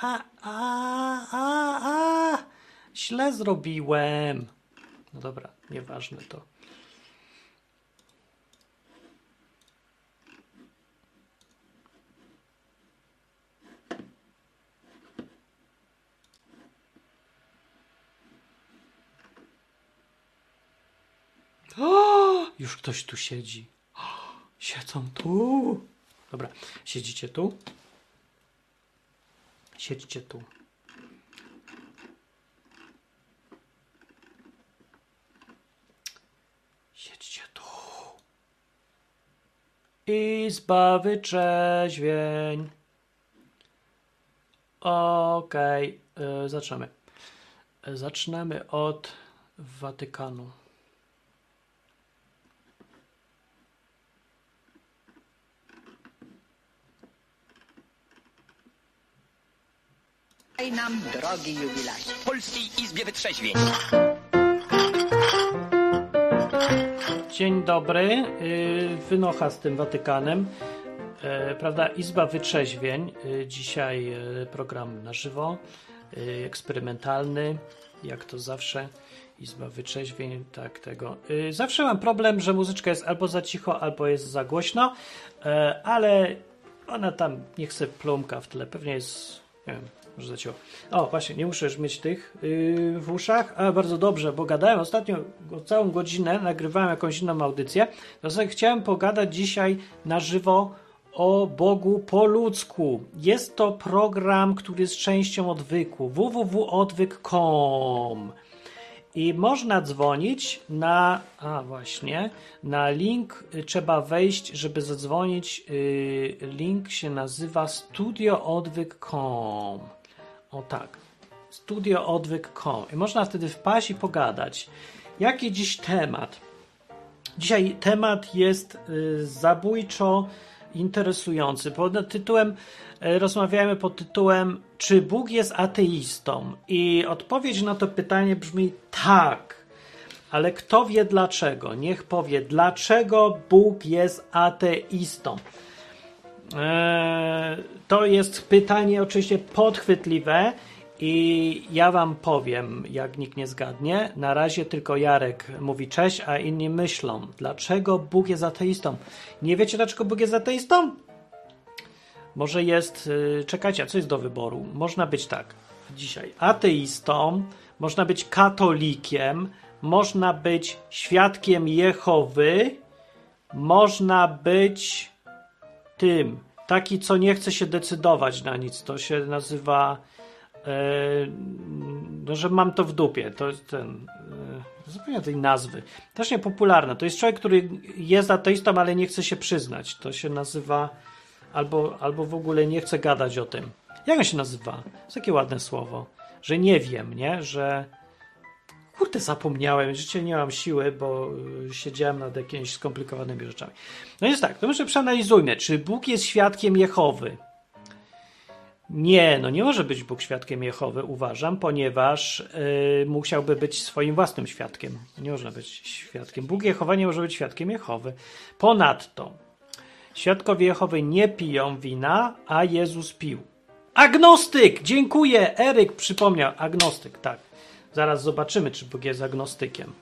A, a, a, a. Źle zrobiłem. No dobra, nieważne to. O, już ktoś tu siedzi. O, siedzą tu. Dobra, siedzicie tu. Siedźcie tu. Siedźcie tu. Izba wyczeźwień. Okej, okay. zaczynamy. Zaczynamy od Watykanu. Daj nam, drogi jubilacie. Polskiej Izbie Wytrzeźwień. Dzień dobry. Yy, Wynocha z tym Watykanem. Yy, Prawda, Izba Wytrzeźwień. Yy, Dzisiaj yy, program na żywo, yy, eksperymentalny, jak to zawsze. Izba Wytrzeźwień, tak tego. Zawsze mam problem, że muzyczka jest albo za cicho, albo jest za głośno, yy, ale ona tam niech se plumka w tle. Pewnie jest, nie wiem, może za cicho. O, właśnie, nie muszę już mieć tych yy, w uszach. A, bardzo dobrze, bo gadałem ostatnio całą godzinę, nagrywałem jakąś inną audycję. Sobie chciałem pogadać dzisiaj na żywo o Bogu po ludzku. Jest to program, który jest częścią odwyku. www.odwyk.com i można dzwonić na, a właśnie, na link y, trzeba wejść, żeby zadzwonić. y, Link się nazywa studioodwyk.com. O tak, studioodwyk.com. I można wtedy wpaść i pogadać. Jaki dziś temat? Dzisiaj temat jest y, zabójczo interesujący. Pod tytułem y, rozmawiamy pod tytułem Czy Bóg jest ateistą? I odpowiedź na to pytanie brzmi tak. Ale kto wie dlaczego? Niech powie, dlaczego Bóg jest ateistą. Eee, to jest pytanie oczywiście podchwytliwe i ja wam powiem, jak nikt nie zgadnie. Na razie tylko Jarek mówi cześć, a inni myślą, dlaczego Bóg jest ateistą. Nie wiecie, dlaczego Bóg jest ateistą? Może jest. y, Czekajcie, a co jest do wyboru? Można być tak dzisiaj ateistą, można być katolikiem, można być świadkiem Jehowy, można być tym, taki, co nie chce się decydować na nic. To się nazywa. E, no, że mam to w dupie. To jest ten. E, zapomniałem tej nazwy. Też niepopularne. To jest człowiek, który jest ateistą, ale nie chce się przyznać. To się nazywa. Albo, albo w ogóle nie chce gadać o tym. Jak on się nazywa? To takie ładne słowo. Że nie wiem, nie? Że. Kurde, zapomniałem, życie nie mam siły, bo y, siedziałem nad jakimiś skomplikowanymi rzeczami. No jest tak, to może przeanalizujmy, czy Bóg jest świadkiem Jehowy? Nie, no nie może być Bóg świadkiem Jehowy, uważam, ponieważ yy, musiałby być swoim własnym świadkiem. Nie można być świadkiem. Bóg Jehowa nie może być świadkiem Jehowy. Ponadto, świadkowie Jehowy nie piją wina, a Jezus pił. Agnostyk! Dziękuję! Eryk przypomniał. Agnostyk, tak. Zaraz zobaczymy, czy Bóg jest agnostykiem.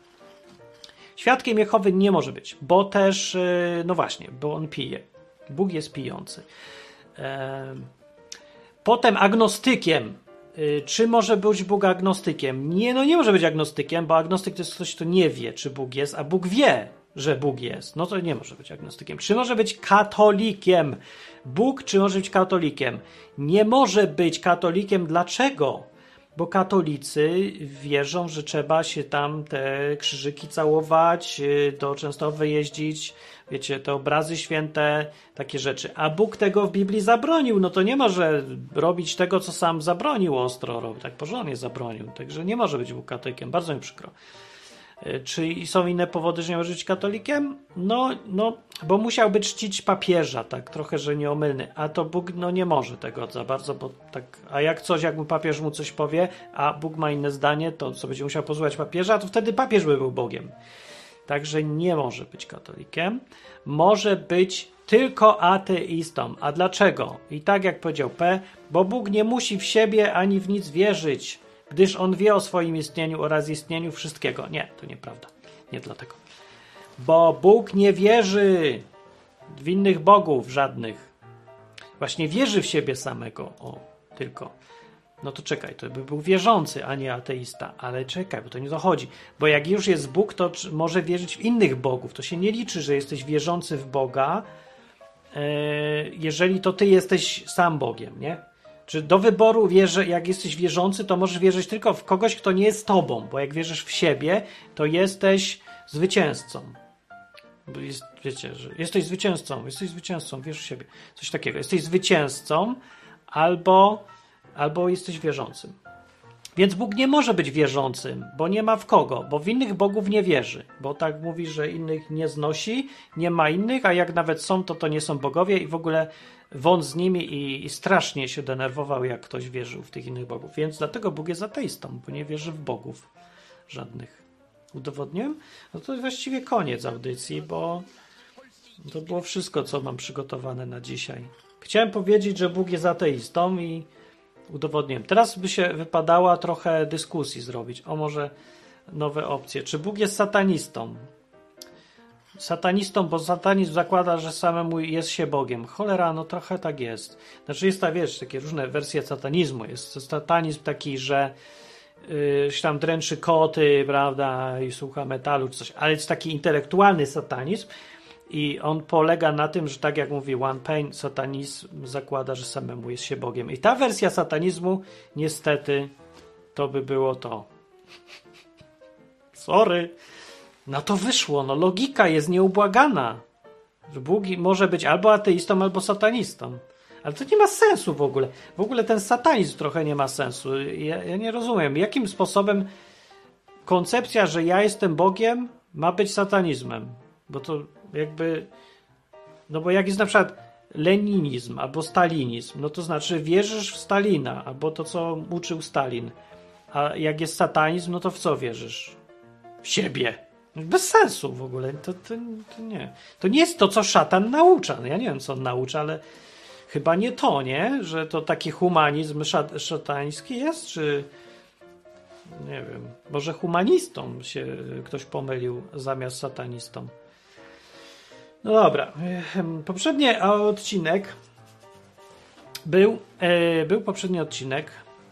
Świadkiem Jehowy nie może być, bo też, yy, no właśnie, bo on pije. Bóg jest pijący. Em, Potem agnostykiem. Y, Czy może być Bóg agnostykiem? Nie, no nie może być agnostykiem, bo agnostyk to jest ktoś, kto nie wie, czy Bóg jest, a Bóg wie, że Bóg jest. No to nie może być agnostykiem. Czy może być katolikiem? Bóg, czy może być katolikiem? Nie może być katolikiem. Dlaczego? Bo katolicy wierzą, że trzeba się tam te krzyżyki całować, y, do Częstochowy jeździć, wiecie, te obrazy święte, takie rzeczy. A Bóg tego w Biblii zabronił, no to nie może robić tego, co sam zabronił ostro robić, tak porządnie zabronił. Także nie może być Bóg katolikiem, bardzo mi przykro. Y, Czy są inne powody, że nie może być katolikiem? No, no, bo musiałby czcić papieża, tak trochę, że nieomylny. A to Bóg no, nie może tego za bardzo, bo tak. A jak coś, jak mu papież mu coś powie, a Bóg ma inne zdanie, to co będzie musiał posłuchać papieża, to wtedy papież by był Bogiem. Także nie może być katolikiem. Może być tylko ateistą. A dlaczego? I tak jak powiedział P, bo Bóg nie musi w siebie ani w nic wierzyć, gdyż on wie o swoim istnieniu oraz istnieniu wszystkiego. Nie, to nieprawda. Nie dlatego. Bo Bóg nie wierzy w innych bogów żadnych. Właśnie wierzy w siebie samego. O, tylko. No to czekaj, to by był wierzący, a nie ateista. Ale czekaj, bo to nie dochodzi. Bo jak już jest Bóg, to może wierzyć w innych bogów. To się nie liczy, że jesteś wierzący w Boga, e, jeżeli to ty jesteś sam Bogiem, nie? Czy do wyboru wierzę, jak jesteś wierzący, to możesz wierzyć tylko w kogoś, kto nie jest tobą, bo jak wierzysz w siebie, to jesteś zwycięzcą. Jest, wiecie, że jesteś zwycięzcą, jesteś zwycięzcą, wierz w siebie. Coś takiego. Jesteś zwycięzcą albo, albo jesteś wierzącym. Więc Bóg nie może być wierzącym, bo nie ma w kogo, bo w innych bogów nie wierzy, bo tak mówi, że innych nie znosi, nie ma innych, a jak nawet są, to to nie są bogowie i w ogóle won z nimi i, i strasznie się denerwował, jak ktoś wierzył w tych innych bogów. Więc dlatego Bóg jest ateistą, bo nie wierzy w bogów żadnych. Udowodniłem? No to właściwie koniec audycji, bo to było wszystko, co mam przygotowane na dzisiaj. Chciałem powiedzieć, że Bóg jest ateistą i udowodniłem. Teraz by się wypadało trochę dyskusji zrobić. O może nowe opcje. Czy Bóg jest satanistą? Satanistą, bo satanizm zakłada, że samemu jest się Bogiem. Cholera, no trochę tak jest. Znaczy jest ta, wiesz, takie różne wersje satanizmu. Jest satanizm taki, że yy, się tam dręczy koty, prawda, i słucha metalu czy coś, ale jest taki intelektualny satanizm i on polega na tym, że tak jak mówi One Pain, satanizm zakłada, że samemu jest się Bogiem. I ta wersja satanizmu, niestety, to by było to. Sorry. No to wyszło, no logika jest nieubłagana. Że Bóg może być albo ateistą, albo satanistą. Ale to nie ma sensu w ogóle. W ogóle ten satanizm trochę nie ma sensu. Ja, ja nie rozumiem, jakim sposobem koncepcja, że ja jestem Bogiem, ma być satanizmem. Bo to jakby. No bo jak jest na przykład leninizm albo stalinizm, no to znaczy wierzysz w Stalina, albo to, co uczył Stalin. A jak jest satanizm, no to w co wierzysz? W siebie. Bez sensu w ogóle. To, to, to nie. To nie jest to, co szatan naucza. No ja nie wiem, co on naucza, ale chyba nie to, nie? Że to taki humanizm szat, szatański jest, czy nie wiem, może humanistą się ktoś pomylił zamiast satanistą. No dobra. Poprzedni odcinek był, e, był poprzedni odcinek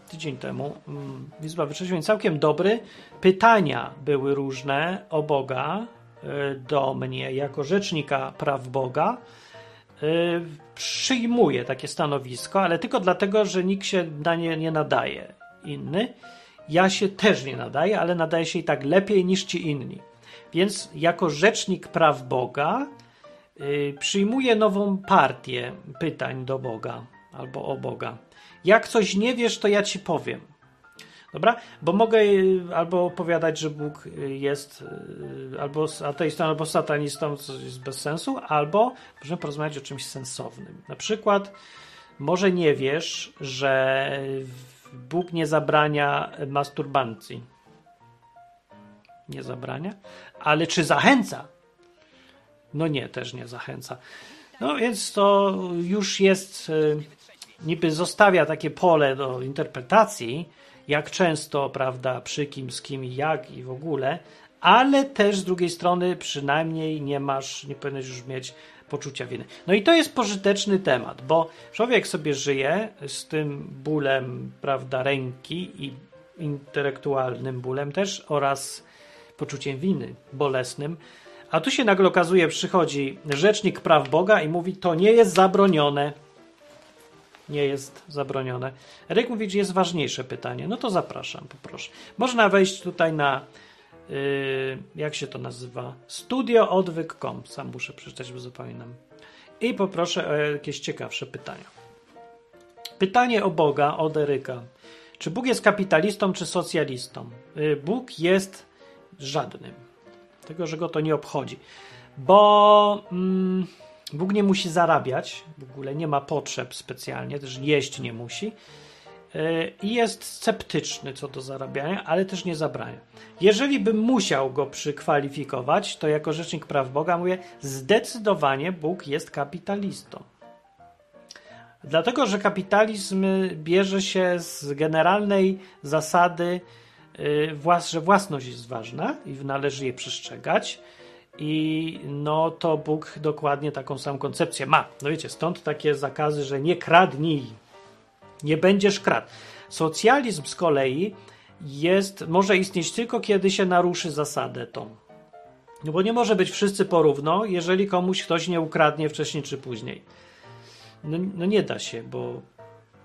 tydzień temu. Mm, Izba Wyczeźwień całkiem dobry. Pytania były różne o Boga e, do mnie jako rzecznika praw Boga. E, przyjmuję takie stanowisko, ale tylko dlatego, że nikt się na nie nie nadaje. Inny. Ja się też nie nadaję, ale nadaje się i tak lepiej niż ci inni. Więc jako rzecznik praw Boga yy, przyjmuję nową partię pytań do Boga albo o Boga. Jak coś nie wiesz, to ja ci powiem. Dobra? Bo mogę albo opowiadać, że Bóg jest albo ateistą, albo satanistą, co jest bez sensu, albo możemy porozmawiać o czymś sensownym. Na przykład, może nie wiesz, że Bóg nie zabrania masturbacji. Nie zabrania? Ale czy zachęca? No nie, też nie zachęca. No więc to już jest, niby zostawia takie pole do interpretacji, jak często, prawda, przy kim, z kim i jak i w ogóle, ale też z drugiej strony przynajmniej nie masz, nie powinieneś już mieć poczucia winy. No i to jest pożyteczny temat, bo człowiek sobie żyje z tym bólem, prawda, ręki i intelektualnym bólem też oraz poczuciem winy bolesnym. A tu się nagle okazuje, przychodzi rzecznik praw Boga i mówi, to nie jest zabronione. Nie jest zabronione. Eryk mówi, że jest ważniejsze pytanie. No to zapraszam, poproszę. Można wejść tutaj na Yy, jak się to nazywa? Studioodwyk.com. Sam muszę przeczytać, bo zapominam. I poproszę o jakieś ciekawsze pytania. Pytanie o Boga od Eryka. Czy Bóg jest kapitalistą czy socjalistą? Yy, Bóg jest żadnym. Tego, że go to nie obchodzi. Bo mm, Bóg nie musi zarabiać, w ogóle nie ma potrzeb specjalnie, też jeść nie musi. e, i jest sceptyczny co do zarabiania, ale też nie zabrania. Jeżeli bym musiał go przykwalifikować, to jako rzecznik praw Boga mówię, zdecydowanie Bóg jest kapitalistą. Dlatego, że kapitalizm bierze się z generalnej zasady, że własność jest ważna i należy jej przestrzegać. I no to Bóg dokładnie taką samą koncepcję ma. No wiecie, stąd takie zakazy, że nie kradnij, nie będziesz kradł. Socjalizm z kolei jest, może istnieć tylko kiedy się naruszy zasadę tą. No bo nie może być wszyscy porówno, jeżeli komuś ktoś nie ukradnie wcześniej czy później. No, no nie da się, bo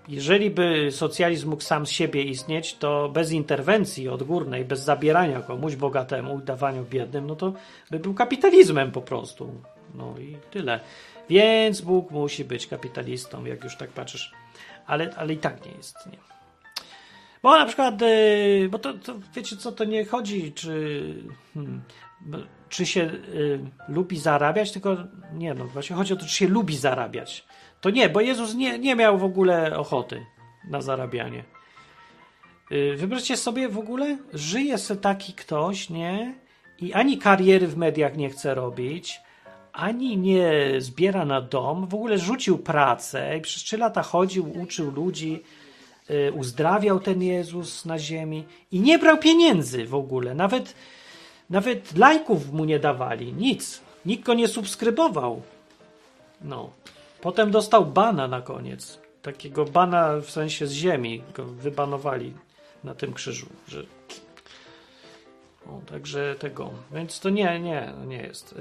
jeżeli by socjalizm mógł sam z siebie istnieć, to bez interwencji odgórnej, bez zabierania komuś bogatemu, dawania biednym, no to by był kapitalizmem po prostu. No i tyle. Więc Bóg musi być kapitalistą, jak już tak patrzysz. Ale, ale i tak nie jest. Nie. Bo na przykład, yy, bo to, to, wiecie co, to nie chodzi, czy, hmm, czy się yy, lubi zarabiać, tylko nie, no właśnie chodzi o to, czy się lubi zarabiać. To nie, bo Jezus nie, nie miał w ogóle ochoty na zarabianie. Yy, wyobraźcie sobie w ogóle, żyje sobie taki ktoś, nie? I ani kariery w mediach nie chce robić, ani nie zbiera na dom, w ogóle rzucił pracę i przez trzy lata chodził, uczył ludzi, yy, uzdrawiał ten Jezus na ziemi i nie brał pieniędzy w ogóle, nawet, nawet lajków mu nie dawali, nic. Nikt go nie subskrybował. No. Potem dostał bana na koniec. Takiego bana w sensie z ziemi. Go wybanowali na tym krzyżu. Że... Także tego. Więc to nie, nie, nie jest.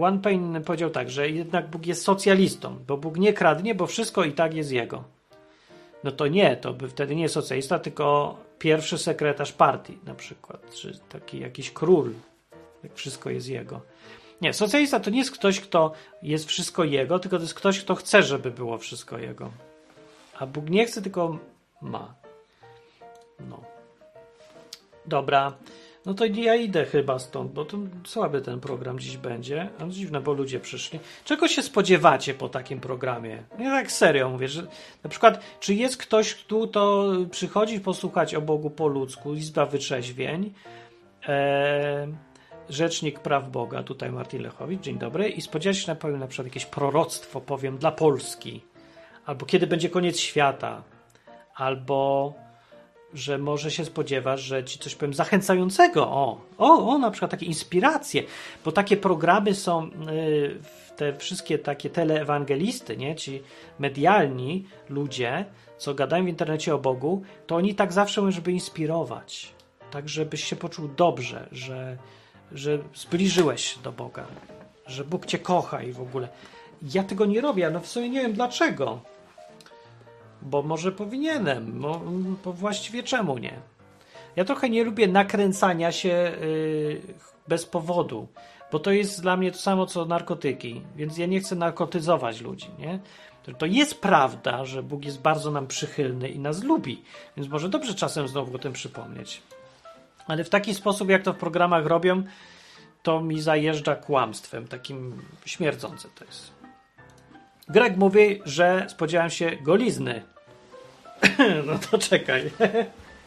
One Pain powiedział tak, że jednak Bóg jest socjalistą, bo Bóg nie kradnie, bo wszystko i tak jest jego. No to nie, to by wtedy nie socjalista, tylko pierwszy sekretarz partii na przykład, czy taki jakiś król, jak wszystko jest jego. Nie, socjalista to nie jest ktoś, kto jest wszystko jego, tylko to jest ktoś, kto chce, żeby było wszystko jego. A Bóg nie chce, tylko ma. No. Dobra. No to ja idę chyba stąd, bo to słaby ten program dziś będzie. A dziwne, bo ludzie przyszli. Czego się spodziewacie po takim programie? Nie tak serio mówię, że na przykład, czy jest ktoś, kto to przychodzi posłuchać o Bogu po ludzku, Izba Wytrzeźwień, eee, Rzecznik Praw Boga, tutaj Martin Lechowicz, dzień dobry, i spodziewać się powiem, na przykład jakieś proroctwo, powiem, dla Polski, albo kiedy będzie koniec świata, albo że może się spodziewasz, że ci coś powiem zachęcającego, o, o, o, na przykład takie inspiracje, bo takie programy są, yy, te wszystkie takie teleewangelisty, nie, ci medialni ludzie, co gadają w internecie o Bogu, to oni tak zawsze mówią, żeby inspirować, tak żebyś się poczuł dobrze, że że zbliżyłeś się do Boga, że Bóg cię kocha i w ogóle. Ja tego nie robię, no w sumie nie wiem dlaczego. Bo może powinienem, bo, bo właściwie czemu nie? Ja trochę nie lubię nakręcania się yy, bez powodu, bo to jest dla mnie to samo co narkotyki, więc ja nie chcę narkotyzować ludzi, nie? To jest prawda, że Bóg jest bardzo nam przychylny i nas lubi, więc może dobrze czasem znowu o tym przypomnieć. Ale w taki sposób, jak to w programach robią, to mi zajeżdża kłamstwem, takim śmierdzące to jest. Greg mówi, że spodziewałem się golizny. no to czekaj.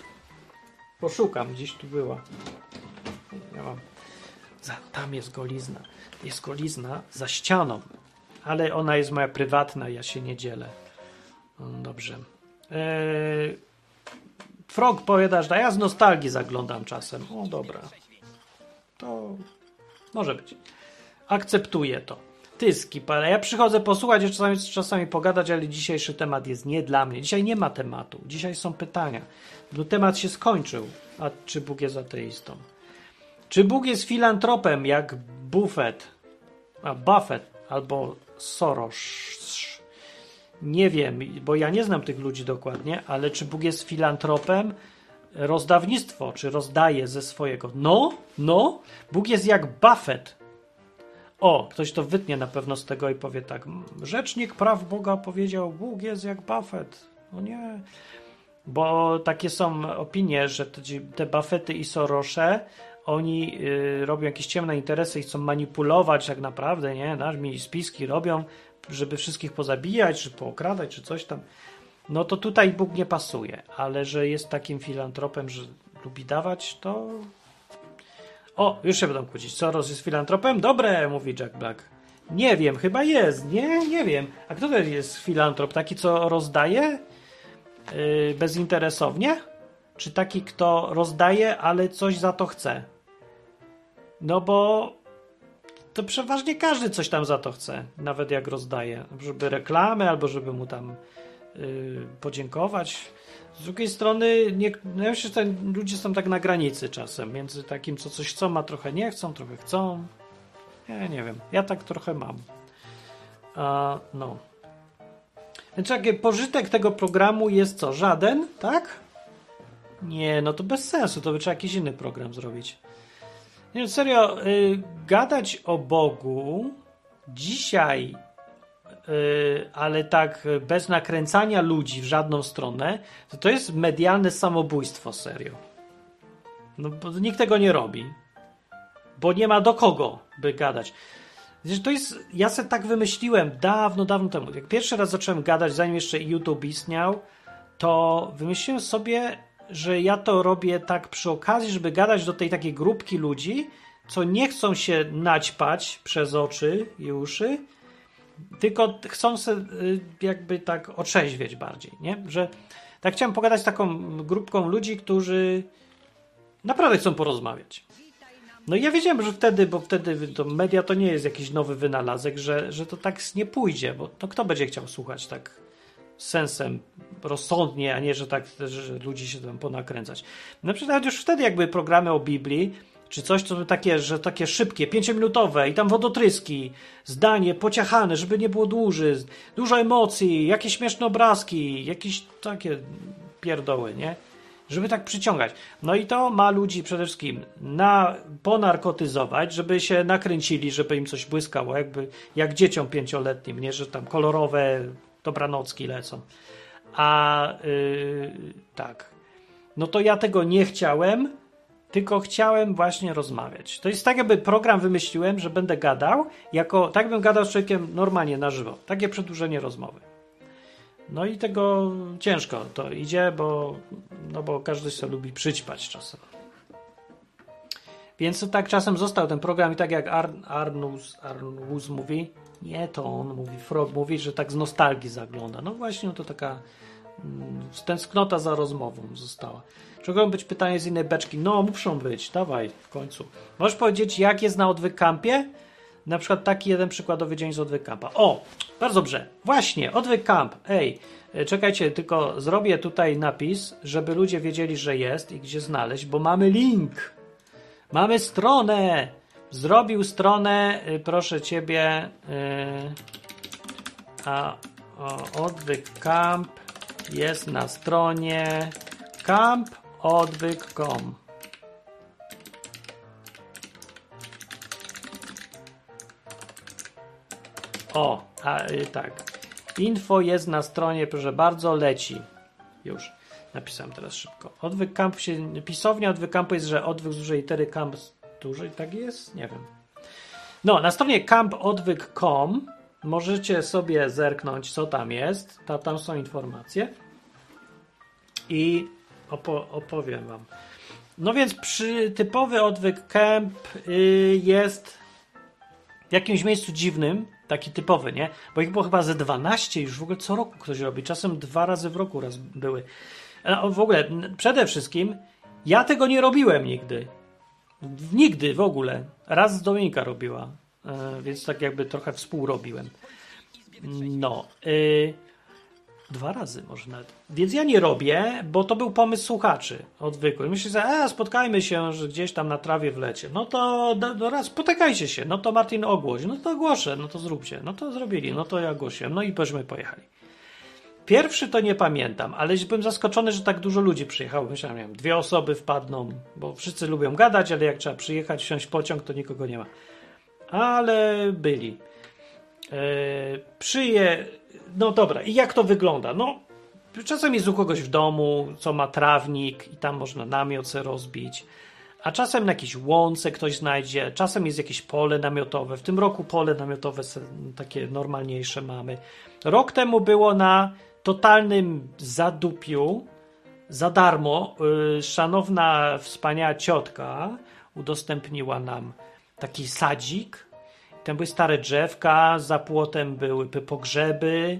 Poszukam, gdzieś tu była. Ja mam. Za, tam jest golizna. Jest golizna za ścianą, ale ona jest moja prywatna, ja się nie dzielę. No, dobrze. Eee, Frog powiada, że ja z nostalgii zaglądam czasem. O, dobra. To może być. Akceptuję to. Tyski, ale ja przychodzę posłuchać, czasami, czasami pogadać, ale dzisiejszy temat jest nie dla mnie. Dzisiaj nie ma tematu. Dzisiaj są pytania. No, temat się skończył. A czy Bóg jest ateistą? Czy Bóg jest filantropem jak Buffett, a Buffett albo Soros? Nie wiem, bo ja nie znam tych ludzi dokładnie, ale czy Bóg jest filantropem? Rozdawnictwo, czy rozdaje ze swojego? No, no, Bóg jest jak Buffett. O, ktoś to wytnie na pewno z tego i powie tak. Rzecznik praw Boga powiedział, Bóg jest jak Buffett. No nie. Bo takie są opinie, że te Buffety i Sorosze, oni y, robią jakieś ciemne interesy i chcą manipulować tak naprawdę, nie? Nasz mi spiski robią żeby wszystkich pozabijać, czy pookradać, czy coś tam. no to tutaj Bóg nie pasuje, ale że jest takim filantropem, że lubi dawać, to. O, już się będą kłócić. Soros jest filantropem? Dobre, mówi Jack Black. Nie wiem, chyba jest. Nie, nie wiem. A kto to jest filantrop? Taki, co rozdaje yy, bezinteresownie? Czy taki, kto rozdaje, ale coś za to chce? No bo to przeważnie każdy coś tam za to chce, nawet jak rozdaje. Żeby reklamy, albo żeby mu tam yy, podziękować. Z drugiej strony, nie, no ja myślę, że ludzie są tak na granicy czasem, między takim, co coś chcą, a trochę nie chcą, trochę chcą. Ja nie wiem, ja tak trochę mam. A, no. Więc jaki pożytek tego programu jest co? Żaden, tak? Nie, no to bez sensu, to by trzeba jakiś inny program zrobić. Nie, serio, y, gadać o Bogu dzisiaj, y, ale tak bez nakręcania ludzi w żadną stronę, to to jest medialne samobójstwo, serio. No bo nikt tego nie robi. Bo nie ma do kogo by gadać. To jest, ja sobie tak wymyśliłem dawno, dawno temu. Jak pierwszy raz zacząłem gadać, zanim jeszcze YouTube istniał, to wymyśliłem sobie, że ja to robię tak przy okazji, żeby gadać do tej takiej grupki ludzi, co nie chcą się naćpać przez oczy i uszy, tylko chcą się jakby tak otrzeźwieć bardziej, nie? Że tak chciałem pogadać z taką grupką ludzi, którzy naprawdę chcą porozmawiać. No i ja wiedziałem, że wtedy, bo wtedy to media to nie jest jakiś nowy wynalazek, że, że to tak nie pójdzie, bo to kto będzie chciał słuchać tak sensem, rozsądnie, a nie, że tak, że ludzi się tam ponakręcać. Na przykład już wtedy jakby programy o Biblii, czy coś, co takie, że takie szybkie, pięciominutowe i tam wodotryski, zdanie pociachane, żeby nie było dłuży, dużo emocji, jakieś śmieszne obrazki, jakieś takie pierdoły, nie? Żeby tak przyciągać. No i to ma ludzi przede wszystkim na, ponarkotyzować, żeby się nakręcili, żeby im coś błyskało, jakby jak dzieciom pięcioletnim, nie, że tam kolorowe dobranocki lecą. A yy, tak. No to ja tego nie chciałem, tylko chciałem właśnie rozmawiać. To jest tak, jakby program wymyśliłem, że będę gadał, jako, tak bym gadał z człowiekiem normalnie na żywo. Takie przedłużenie rozmowy. No i tego ciężko to idzie, bo, no bo każdy się lubi przyćpać czasem. Więc to tak czasem został ten program i tak jak Ar Arnus, Arnus mówi, nie to on mówi, Frog mówi, że tak z nostalgii zagląda. No właśnie to taka mm, tęsknota za rozmową została. Czy mogą być pytania z innej beczki? No, muszą być, dawaj w końcu. Możesz powiedzieć, jak jest na odwykampie? Na przykład taki jeden przykładowy dzień z odwykampa. O, bardzo dobrze. Właśnie, odwykamp. Ej, e, czekajcie, tylko zrobię tutaj napis, żeby ludzie wiedzieli, że jest i gdzie znaleźć, bo mamy link. Mamy stronę. Zrobił stronę, y, proszę ciebie, yy, a odwyk camp jest na stronie campodwyk.com. O, a, yy, tak. Info jest na stronie, proszę bardzo, leci. Już. Napisałem teraz szybko. Odwyk camp się, pisownia odwyk campu jest, że odwyk z dużej litery camp dłużej tak jest? Nie wiem. No, na stronie campodwyk.com możecie sobie zerknąć, co tam jest. Ta, tam są informacje. I opo opowiem wam. No więc przy typowy odwyk camp y, jest w jakimś miejscu dziwnym, taki typowy, nie? Bo ich było chyba ze 12 już w ogóle co roku ktoś robi. Czasem dwa razy w roku raz były. W ogóle, przede wszystkim, ja tego nie robiłem nigdy. Nigdy w ogóle. Raz z Dominika robiła, e, więc tak jakby trochę współrobiłem. No. Y, dwa razy może nawet. Więc ja nie robię, bo to był pomysł słuchaczy odwykły. Myślę, że a, spotkajmy się że gdzieś tam na trawie w lecie. No to do, do raz spotykajcie się. No to Martin ogłoś. No to ogłoszę. No to zróbcie. No to zrobili. No to ja ogłosiłem. No i byśmy pojechali. Pierwszy to nie pamiętam, ale byłem zaskoczony, że tak dużo ludzi przyjechało. Myślałem, wiem, dwie osoby wpadną, bo wszyscy lubią gadać, ale jak trzeba przyjechać, wsiąść pociąg, to nikogo nie ma. Ale byli. Eee, przyje. No dobra, i jak to wygląda? No, czasem jest u kogoś w domu, co ma trawnik, i tam można namiot sobie rozbić. A czasem na jakiejś łące ktoś znajdzie, czasem jest jakieś pole namiotowe. W tym roku pole namiotowe takie normalniejsze mamy. Rok temu było na totalnym zadupiu za darmo y, szanowna, wspaniała ciotka udostępniła nam taki sadzik. Tam były stare drzewka, za płotem były pogrzeby,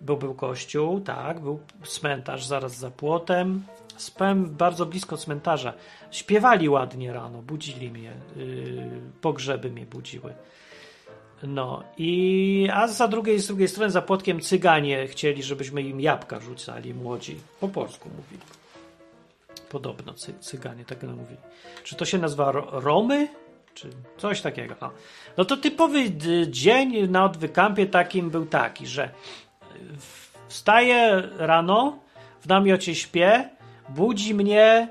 był, był kościół, tak, był cmentarz zaraz za płotem. Spałem bardzo blisko cmentarza. Śpiewali ładnie rano, budzili mnie, yy, pogrzeby mnie budziły. No i a za drugiej, z drugiej strony za płotkiem cyganie chcieli, żebyśmy im jabłka rzucali młodzi. Po polsku mówili. Podobno cy, cyganie tak mówili. Czy to się nazywa Romy? Czy coś takiego. No, no to typowy dzień na odwykampie takim był taki, że wstaję rano, w namiocie śpię, budzi mnie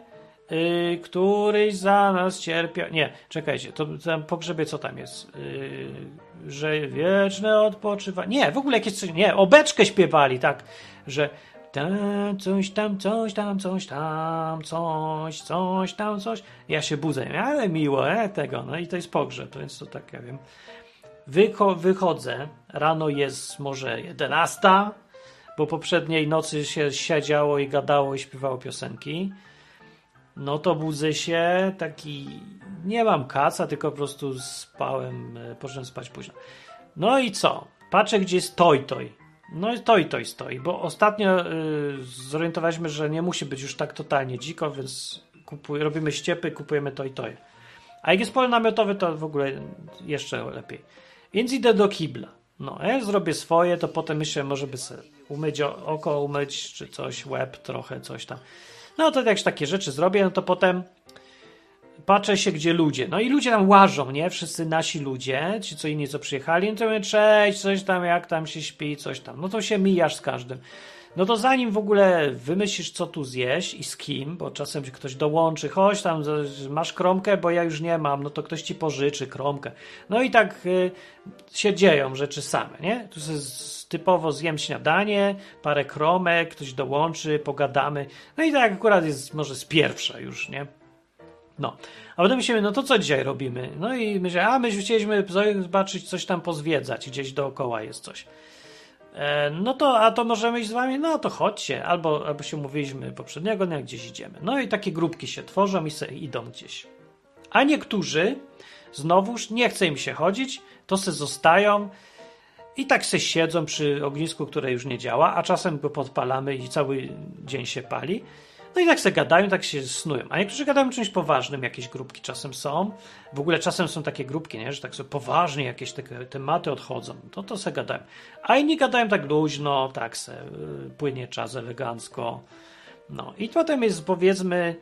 yy, któryś za nas cierpiał. Nie, czekajcie, to tam pogrzebie co tam jest? Yy, że wieczne odpoczywa. Nie, w ogóle jakieś coś. Nie, obeczkę śpiewali, tak, że tam, coś tam, coś tam, coś tam, coś, coś tam, coś. Ja się budzę, ale miło, e, tego, no i to jest pogrzeb, więc to tak, ja wiem. Wycho wychodzę, rano jest może 11, bo poprzedniej nocy się siedziało i gadało i śpiewało piosenki. No to budzę się, taki, nie mam kaca, tylko po prostu spałem, e, poszedłem spać późno. No i co? Patrzę, gdzie jest Toj Toj. No i Toj Toj stoi, bo ostatnio y, zorientowaliśmy, że nie musi być już tak totalnie dziko, więc kupuj, robimy ściepy, kupujemy Toj Toj. A jak jest pole namiotowe, to w ogóle jeszcze lepiej. Więc idę do kibla. No, ja zrobię swoje, to potem myślę, może by sobie umyć oko, umyć, czy coś, łeb trochę, coś tam. No to jak takie rzeczy zrobię, no to potem patrzę się, gdzie ludzie. No i ludzie tam łażą, nie? Wszyscy nasi ludzie, ci co inni, co przyjechali, no to mówię, cześć, coś tam, jak tam się śpi, coś tam. No to się mijasz z każdym. No to zanim w ogóle wymyślisz, co tu zjeść i z kim, bo czasem ktoś dołączy, chodź tam, masz kromkę, bo ja już nie mam, no to ktoś ci pożyczy kromkę. No i tak y, się dzieją rzeczy same, nie? Tu jest typowo zjem śniadanie, parę kromek, ktoś dołączy, pogadamy. No i tak akurat jest może z pierwsza już, nie? No. A potem myślimy, no to co dzisiaj robimy? No i myślę, a my chcieliśmy zobaczyć, coś tam pozwiedzać, gdzieś dookoła jest coś. E, no to, a to możemy iść z wami? No to chodźcie. Albo, albo się mówiliśmy poprzedniego dnia, gdzieś idziemy. No i takie grupki się tworzą i se idą gdzieś. A niektórzy znowuż nie chce im się chodzić, to se zostają i tak se siedzą przy ognisku, które już nie działa, a czasem go podpalamy i cały dzień się pali. No i tak sobie gadają, tak się snują. A niektórzy gadają czymś poważnym, jakieś grupki czasem są. W ogóle czasem są takie grupki, nie? że tak sobie poważnie jakieś te tematy odchodzą. To to sobie gadają. A inni gadają tak luźno, tak se y, płynie czas elegancko. No i potem jest powiedzmy,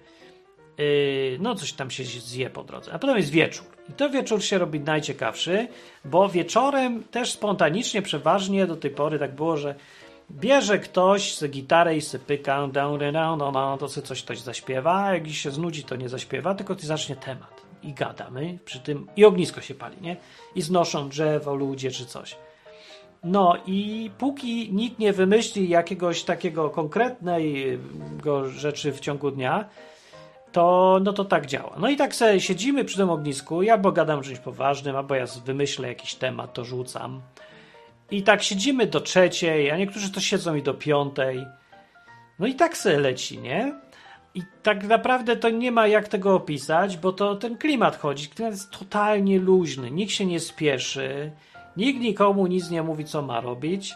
yy, no coś tam się zje po drodze. A potem jest wieczór. I to wieczór się robi najciekawszy, bo wieczorem też spontanicznie, przeważnie do tej pory tak było, że Bierze ktoś z gitarę i sypyka, down, down, to sobie coś ktoś zaśpiewa, a jak się znudzi, to nie zaśpiewa, tylko ty zacznie temat. I gadamy przy tym, i ognisko się pali, nie? I znoszą drzewo ludzie czy coś. No i póki nikt nie wymyśli jakiegoś takiego konkretnego rzeczy w ciągu dnia, to no to tak działa. No i tak sobie siedzimy przy tym ognisku, ja albo gadam czymś poważnym, albo ja wymyślę jakiś temat, to rzucam. I tak siedzimy do trzeciej, a niektórzy to siedzą i do piątej. No i tak se leci, nie? I tak naprawdę to nie ma jak tego opisać, bo to ten klimat chodzi. Klimat jest totalnie luźny, nikt się nie spieszy, nikt nikomu nic nie mówi, co ma robić.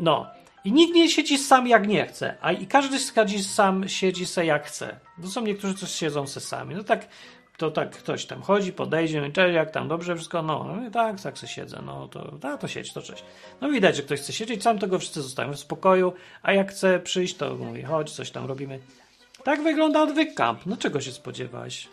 No. I nikt nie siedzi sam jak nie chce, a i każdy siedzi sam, siedzi se jak chce. To są niektórzy, co siedzą se sami. No tak to tak ktoś tam chodzi, podejdzie, cześć, jak tam, dobrze wszystko? No, no tak, tak se siedzę, no to, a, to siedź, to cześć. No widać, że ktoś chce siedzieć, sam tego wszyscy zostają w spokoju, a jak chce przyjść, to mówi, chodź, coś tam robimy. Tak wygląda odwyk camp. No czego się spodziewałeś?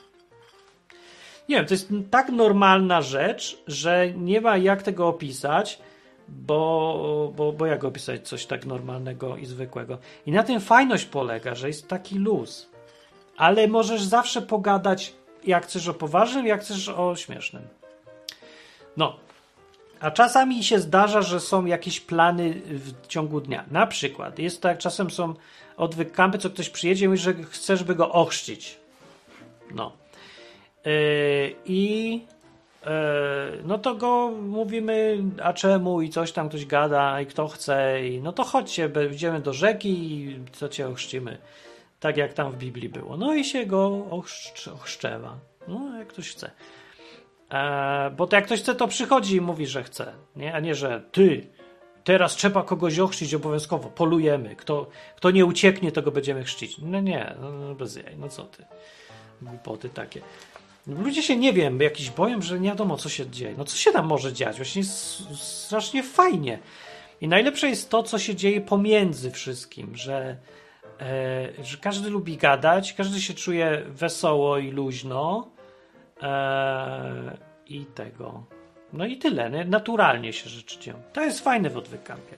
Nie wiem, to jest tak normalna rzecz, że nie ma jak tego opisać, bo, bo, bo jak opisać coś tak normalnego i zwykłego. I na tym fajność polega, że jest taki luz. Ale możesz zawsze pogadać jak chcesz o poważnym, jak chcesz o śmiesznym. No. A czasami się zdarza, że są jakieś plany w ciągu dnia. Na przykład jest tak, czasem są odwyk kampy, co ktoś przyjedzie i mówi, że chcesz, by go ochrzcić. No. Yy, I e, no to go mówimy, a czemu i coś tam ktoś gada i kto chce i no to chodźcie, będziemy do rzeki i co cię ochrzcimy. Tak jak tam w Biblii było. No i się go ochrzcz, ochrzczewa. No jak ktoś chce. E, bo to jak ktoś chce, to przychodzi i mówi, że chce. Nie? A nie, że ty, teraz trzeba kogoś ochrzcić obowiązkowo, polujemy. Kto, kto nie ucieknie, to go będziemy chrzcić. No nie, no, no bez jaj, no co ty. Głupoty takie. Ludzie się nie wiem, jakiś boją, że nie wiadomo, co się dzieje. No co się tam może dziać? Właśnie strasznie fajnie. I najlepsze jest to, co się dzieje pomiędzy wszystkim, że, że każdy lubi gadać, każdy się czuje wesoło i luźno. E, I tego. No i tyle. Nie? Naturalnie się rzeczy dzieją. To jest fajne w odwykampie.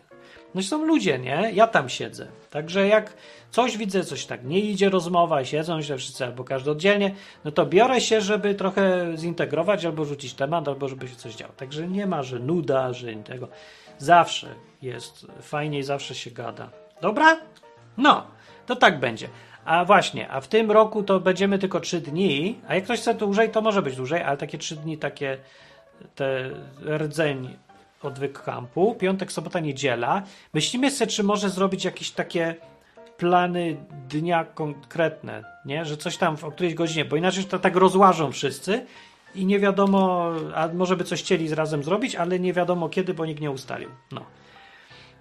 No i są ludzie, nie? Ja tam siedzę. Także jak coś widzę, coś tak nie idzie rozmowa siedzą źle wszyscy albo każdy oddzielnie, no to biorę się, żeby trochę zintegrować albo rzucić temat, albo żeby się coś działo. Także nie ma, że nuda, że tego. Zawsze jest fajnie i zawsze się gada. Dobra? No, to tak będzie. A właśnie, a w tym roku to będziemy tylko trzy dni, a jak ktoś chce dłużej, to może być dłużej, ale takie trzy dni, takie te rdzeń odwyk kampu, piątek, sobota, niedziela. Myślimy sobie, czy może zrobić jakieś takie plany dnia konkretne, nie? Że coś tam o którejś godzinie, bo inaczej to tak rozłażą wszyscy i nie wiadomo, a może by coś chcieli razem zrobić, ale nie wiadomo kiedy, bo nikt nie ustalił. No.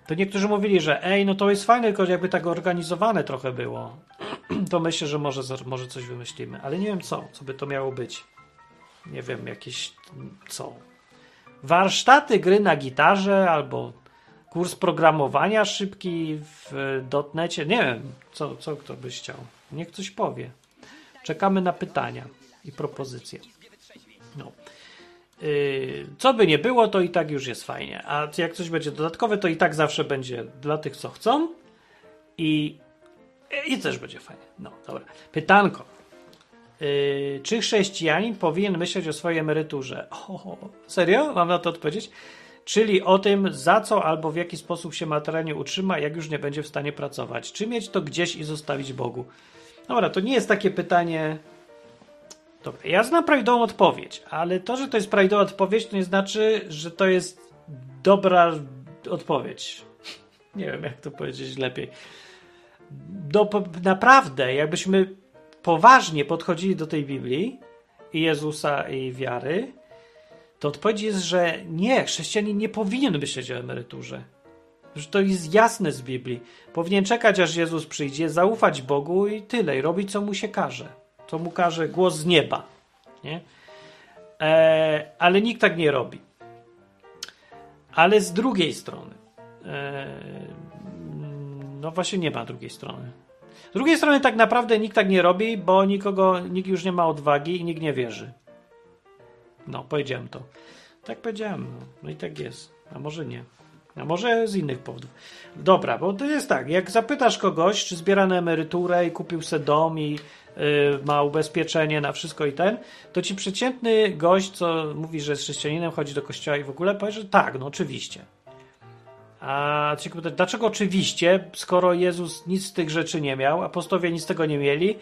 To niektórzy mówili, że ej, no to jest fajne, tylko jakby tak organizowane trochę było, to myślę, że może, może coś wymyślimy, ale nie wiem co, co by to miało być. Nie wiem, jakieś co. Warsztaty gry na gitarze albo kurs programowania szybki w dotnecie. Nie wiem, co, co kto by chciał. Niech coś powie. Czekamy na pytania i propozycje. No. Yy, co by nie było, to i tak już jest fajnie. A jak coś będzie dodatkowe, to i tak zawsze będzie dla tych, co chcą. I, i też będzie fajnie. No, dobra. Pytanko. Yy, czy chrześcijanin powinien myśleć o swojej emeryturze? O, serio? Mam na to odpowiedzieć? Czyli o tym, za co albo w jaki sposób się materialnie utrzyma, jak już nie będzie w stanie pracować. Czy mieć to gdzieś i zostawić Bogu? Dobra, to nie jest takie pytanie. Dobra, ja znam prawidłową odpowiedź, ale to, że to jest prawidłowa odpowiedź, to nie znaczy, że to jest dobra odpowiedź. Nie wiem, jak to powiedzieć lepiej. Do, naprawdę, jakbyśmy poważnie podchodzili do tej Biblii i Jezusa i wiary, to odpowiedź jest, że nie, chrześcijanin nie powinien myśleć o emeryturze. Że to jest jasne z Biblii. Powinien czekać, aż Jezus przyjdzie, zaufać Bogu i tyle, i robić, co mu się każe. Co mu każe głos z nieba. Nie? E, ale nikt tak nie robi. Ale z drugiej strony, e, no właśnie nie ma drugiej strony. Z drugiej strony tak naprawdę nikt tak nie robi, bo nikogo, nikt już nie ma odwagi i nikt nie wierzy. No, powiedziałem to. Tak powiedziałem. No, no i tak jest. A może nie. A może z innych powodów. Dobra, bo to jest tak, jak zapytasz kogoś, czy zbiera na emeryturę i kupił sobie dom i yy, ma ubezpieczenie na wszystko i ten, to ci przeciętny gość, co mówi, że jest chrześcijaninem, chodzi do kościoła i w ogóle powie, że tak, no oczywiście. A ci pytać, dlaczego oczywiście, skoro Jezus nic z tych rzeczy nie miał, apostowie nic z tego nie mieli,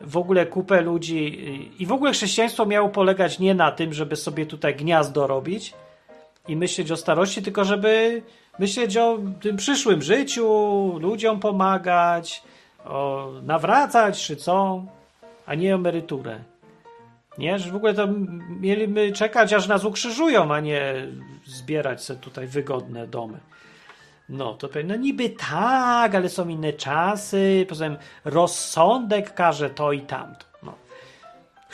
w ogóle kupę ludzi i w ogóle chrześcijaństwo miało polegać nie na tym, żeby sobie tutaj gniazdo robić i myśleć o starości, tylko żeby myśleć o tym przyszłym życiu, ludziom pomagać, o nawracać czy co, a nie emeryturę. Nie, że w ogóle to mieliby czekać, aż nas ukrzyżują, a nie zbierać sobie tutaj wygodne domy. No, to pewnie, no niby tak, ale są inne czasy, poza tym rozsądek każe to i tamto.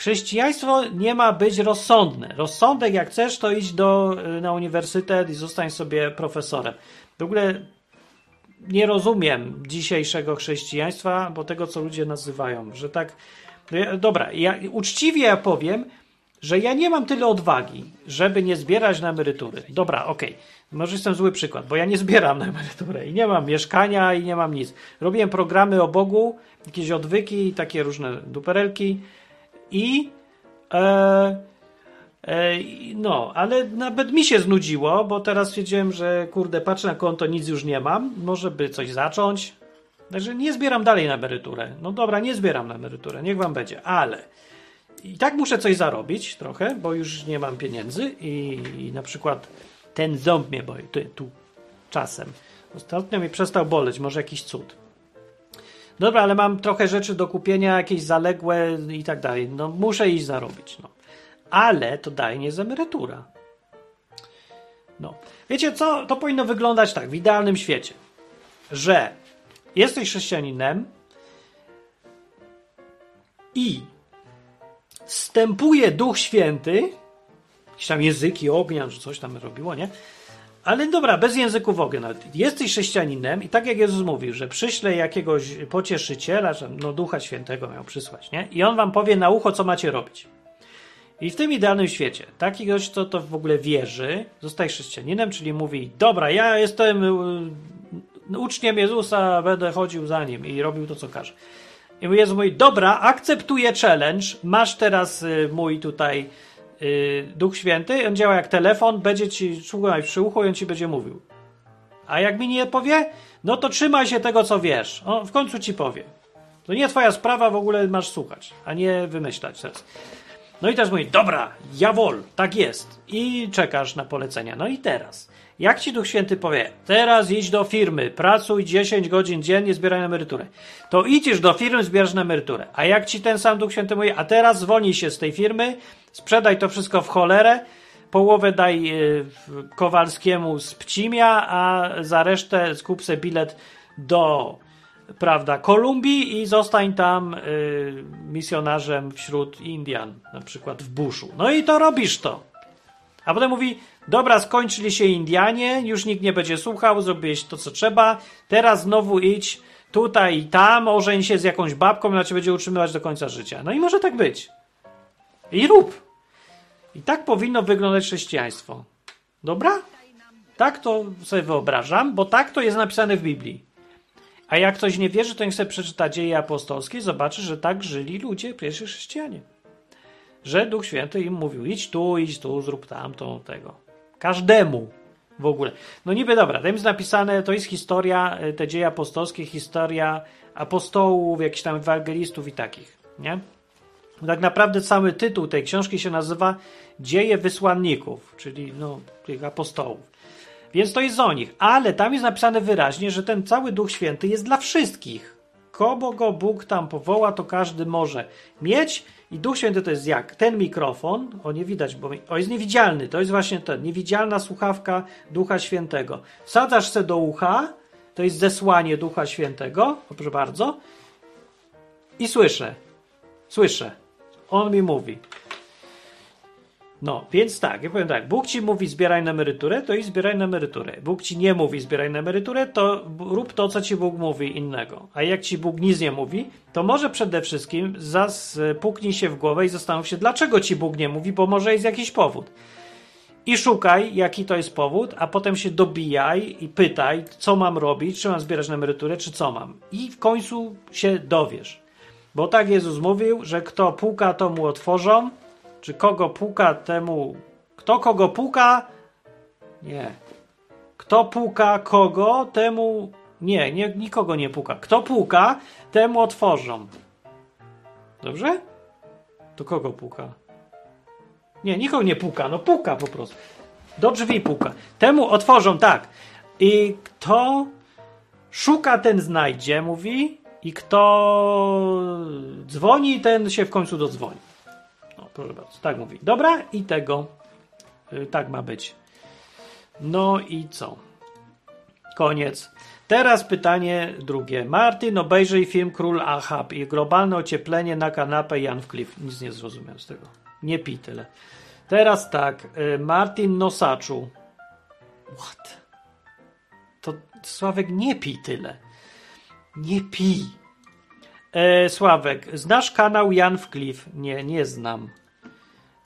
Chrześcijaństwo nie ma być rozsądne. Rozsądek, jak chcesz, to idź do, na uniwersytet i zostań sobie profesorem. W ogóle nie rozumiem dzisiejszego chrześcijaństwa, bo tego, co ludzie nazywają, że tak. No dobra, ja uczciwie powiem, że ja nie mam tyle odwagi, żeby nie zbierać na emerytury. Dobra, okej. Okay. Może jestem zły przykład, bo ja nie zbieram na emeryturę i nie mam mieszkania i nie mam nic. Robiłem programy o Bogu, jakieś odwyki, i takie różne duperelki i e, e, no, ale nawet mi się znudziło, bo teraz stwierdziłem, że kurde, patrzę na konto, nic już nie mam, może by coś zacząć. Także nie zbieram dalej na emeryturę. No dobra, nie zbieram na emeryturę, niech wam będzie, ale i tak muszę coś zarobić trochę, bo już nie mam pieniędzy i, i na przykład ten ząb mnie boi, tu, tu czasem. Ostatnio mi przestał boleć, może jakiś cud. Dobra, ale mam trochę rzeczy do kupienia, jakieś zaległe i tak dalej. No muszę iść zarobić. No. Ale to daje nie z emerytura. No. Wiecie co? To powinno wyglądać tak w idealnym świecie, że jesteś chrześcijaninem i wstępuje Duch Święty, jakieś tam języki ognia, czy coś tam robiło, nie? Ale dobra, bez języków ognia nawet. Jesteś chrześcijaninem i tak jak Jezus mówił, że przyśle jakiegoś pocieszyciela, że no Ducha Świętego miał przysłać, nie? I on wam powie na ucho, co macie robić. I w tym idealnym świecie, taki gość, co to w ogóle wierzy, zostaje chrześcijaninem, czyli mówi, dobra, ja jestem y, uczniem Jezusa, będę chodził za nim i robił to, co każe. I Jezus mówi, dobra, akceptuję challenge, masz teraz y, mój tutaj y, Duch Święty, on działa jak telefon, będzie ci słuchać przy uchu i on ci będzie mówił. A jak mi nie powie, no to trzymaj się tego, co wiesz. On w końcu ci powie. To nie twoja sprawa, w ogóle masz słuchać, a nie wymyślać teraz. No i też mówi, dobra, jawol, tak jest. I czekasz na polecenia. No i teraz, jak ci Duch Święty powie, teraz idź do firmy, pracuj 10 godzin dziennie, zbieraj na emeryturę. To idziesz do firmy, zbierasz na emeryturę. A jak ci ten sam Duch Święty mówi, a teraz zwolnij się z tej firmy, sprzedaj to wszystko w cholerę, połowę daj y, Kowalskiemu z Pcimia, a za resztę skup sobie bilet do prawda, Kolumbii i zostań tam y, misjonarzem wśród Indian, na przykład w Bushu. No i to robisz to. A potem mówi, dobra, skończyli się Indianie, już nikt nie będzie słuchał, zrobiłeś to, co trzeba, teraz znowu idź tutaj i tam, ożeń się z jakąś babką, cię będzie utrzymywać do końca życia. No i może tak być. I rób. I tak powinno wyglądać chrześcijaństwo. Dobra? Tak to sobie wyobrażam, bo tak to jest napisane w Biblii. A jak ktoś nie wierzy, to niech sobie przeczyta dzieje apostolskie i zobaczy, że tak żyli ludzie, pierwsi chrześcijanie. Że Duch Święty im mówił, idź tu, idź tu, zrób tamto, tego. Każdemu w ogóle. No niby dobra, tam jest napisane, to jest historia, e, te dzieje apostolskie, historia apostołów, jakichś tam ewangelistów i takich, nie? Tak naprawdę cały tytuł tej książki się nazywa Dzieje wysłanników, czyli no, tych apostołów. Więc to jest o nich. Ale tam jest napisane wyraźnie, że ten cały Duch Święty jest dla wszystkich. Kogo go Bóg tam powoła, to każdy może mieć. I Duch Święty to jest jak? Ten mikrofon, o nie widać, bo o jest niewidzialny, to jest właśnie ten, niewidzialna słuchawka Ducha Świętego. Wsadzasz se do ucha, to jest zesłanie Ducha Świętego, proszę bardzo, i słyszę, słyszę, on mi mówi. No, więc tak, ja powiem tak, Bóg ci mówi zbieraj na emeryturę, to i zbieraj na emeryturę. Bóg ci nie mówi zbieraj na emeryturę, to rób to, co ci Bóg mówi innego. A jak ci Bóg nic nie mówi, to może przede wszystkim zas puknij się w głowę i zastanów się, dlaczego ci Bóg nie mówi, bo może jest jakiś powód. I szukaj, jaki to jest powód, a potem się dobijaj i pytaj, co mam robić, czy mam zbierać na emeryturę, czy co mam. I w końcu się dowiesz. Bo tak Jezus mówił, że kto puka, to mu otworzą, czy kogo puka, temu. Kto kogo puka? Nie. Kto puka kogo, temu. Nie, nie, nikogo nie puka. Kto puka, temu otworzą. Dobrze? To kogo puka? Nie, nikogo nie puka, no puka po prostu. Do drzwi puka. Temu otworzą, tak. I kto szuka, ten znajdzie, mówi. I kto dzwoni, ten się w końcu dodzwoni proszę bardzo, tak mówi. Dobra, i tego. Yy, tak ma być. No i co? Koniec. Teraz pytanie drugie. Martin, obejrzyj film Król Ahab i globalne ocieplenie na kanapę Jan Cliff. Nic nie zrozumiałem z tego. Nie pij tyle. Teraz tak. Yy, Martin Nosaczu. What? To Sławek, nie pij tyle. Nie pij. E, Sławek, znasz kanał Jan Cliff? Nie, nie znam.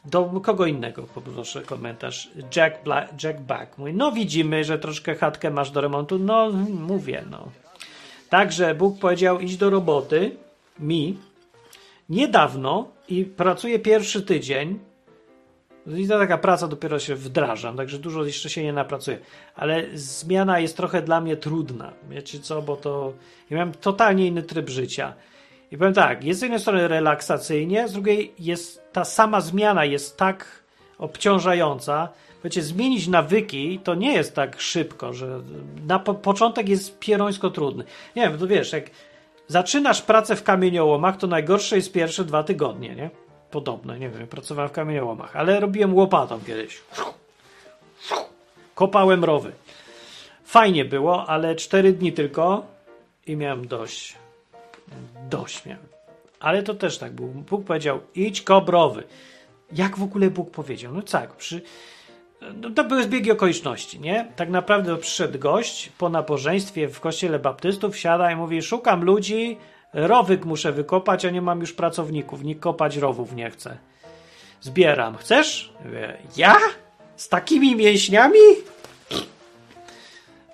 Do kogo innego poproszę komentarz. Jack, Black, Jack Back mówi, no widzimy, że troszkę chatkę masz do remontu. No, mówię, no. Także Bóg powiedział, idź do roboty, mi, niedawno i pracuję pierwszy tydzień. I to taka praca dopiero się wdrażam, także dużo jeszcze się nie napracuję. Ale zmiana jest trochę dla mnie trudna. Wiecie co, bo to ja miałem totalnie inny tryb życia. I powiem tak, jest z jednej strony relaksacyjnie, z drugiej jest ta sama zmiana jest tak obciążająca. Wiecie, zmienić nawyki to nie jest tak szybko, że na po początek jest pierońsko trudny. Nie wiem, to wiesz, jak zaczynasz pracę w kamieniołomach, to najgorsze jest pierwsze dwa tygodnie, nie? Podobno, nie wiem, pracowałem w kamieniołomach, ale robiłem łopatą kiedyś. Kopałem rowy. Fajnie było, ale cztery dni tylko i miałem dość. Dość miałem. Ale to też tak było. Bóg powiedział, idź kobrowy. Jak w ogóle Bóg powiedział? No tak, przy... no to były zbiegi okoliczności, nie? Tak naprawdę przyszedł gość po nabożeństwie w kościele baptystów, siada i mówi, szukam ludzi, rowyk muszę wykopać, a nie mam już pracowników, nikt kopać rowów nie chce. Zbieram. Chcesz? Ja? Z takimi mięśniami?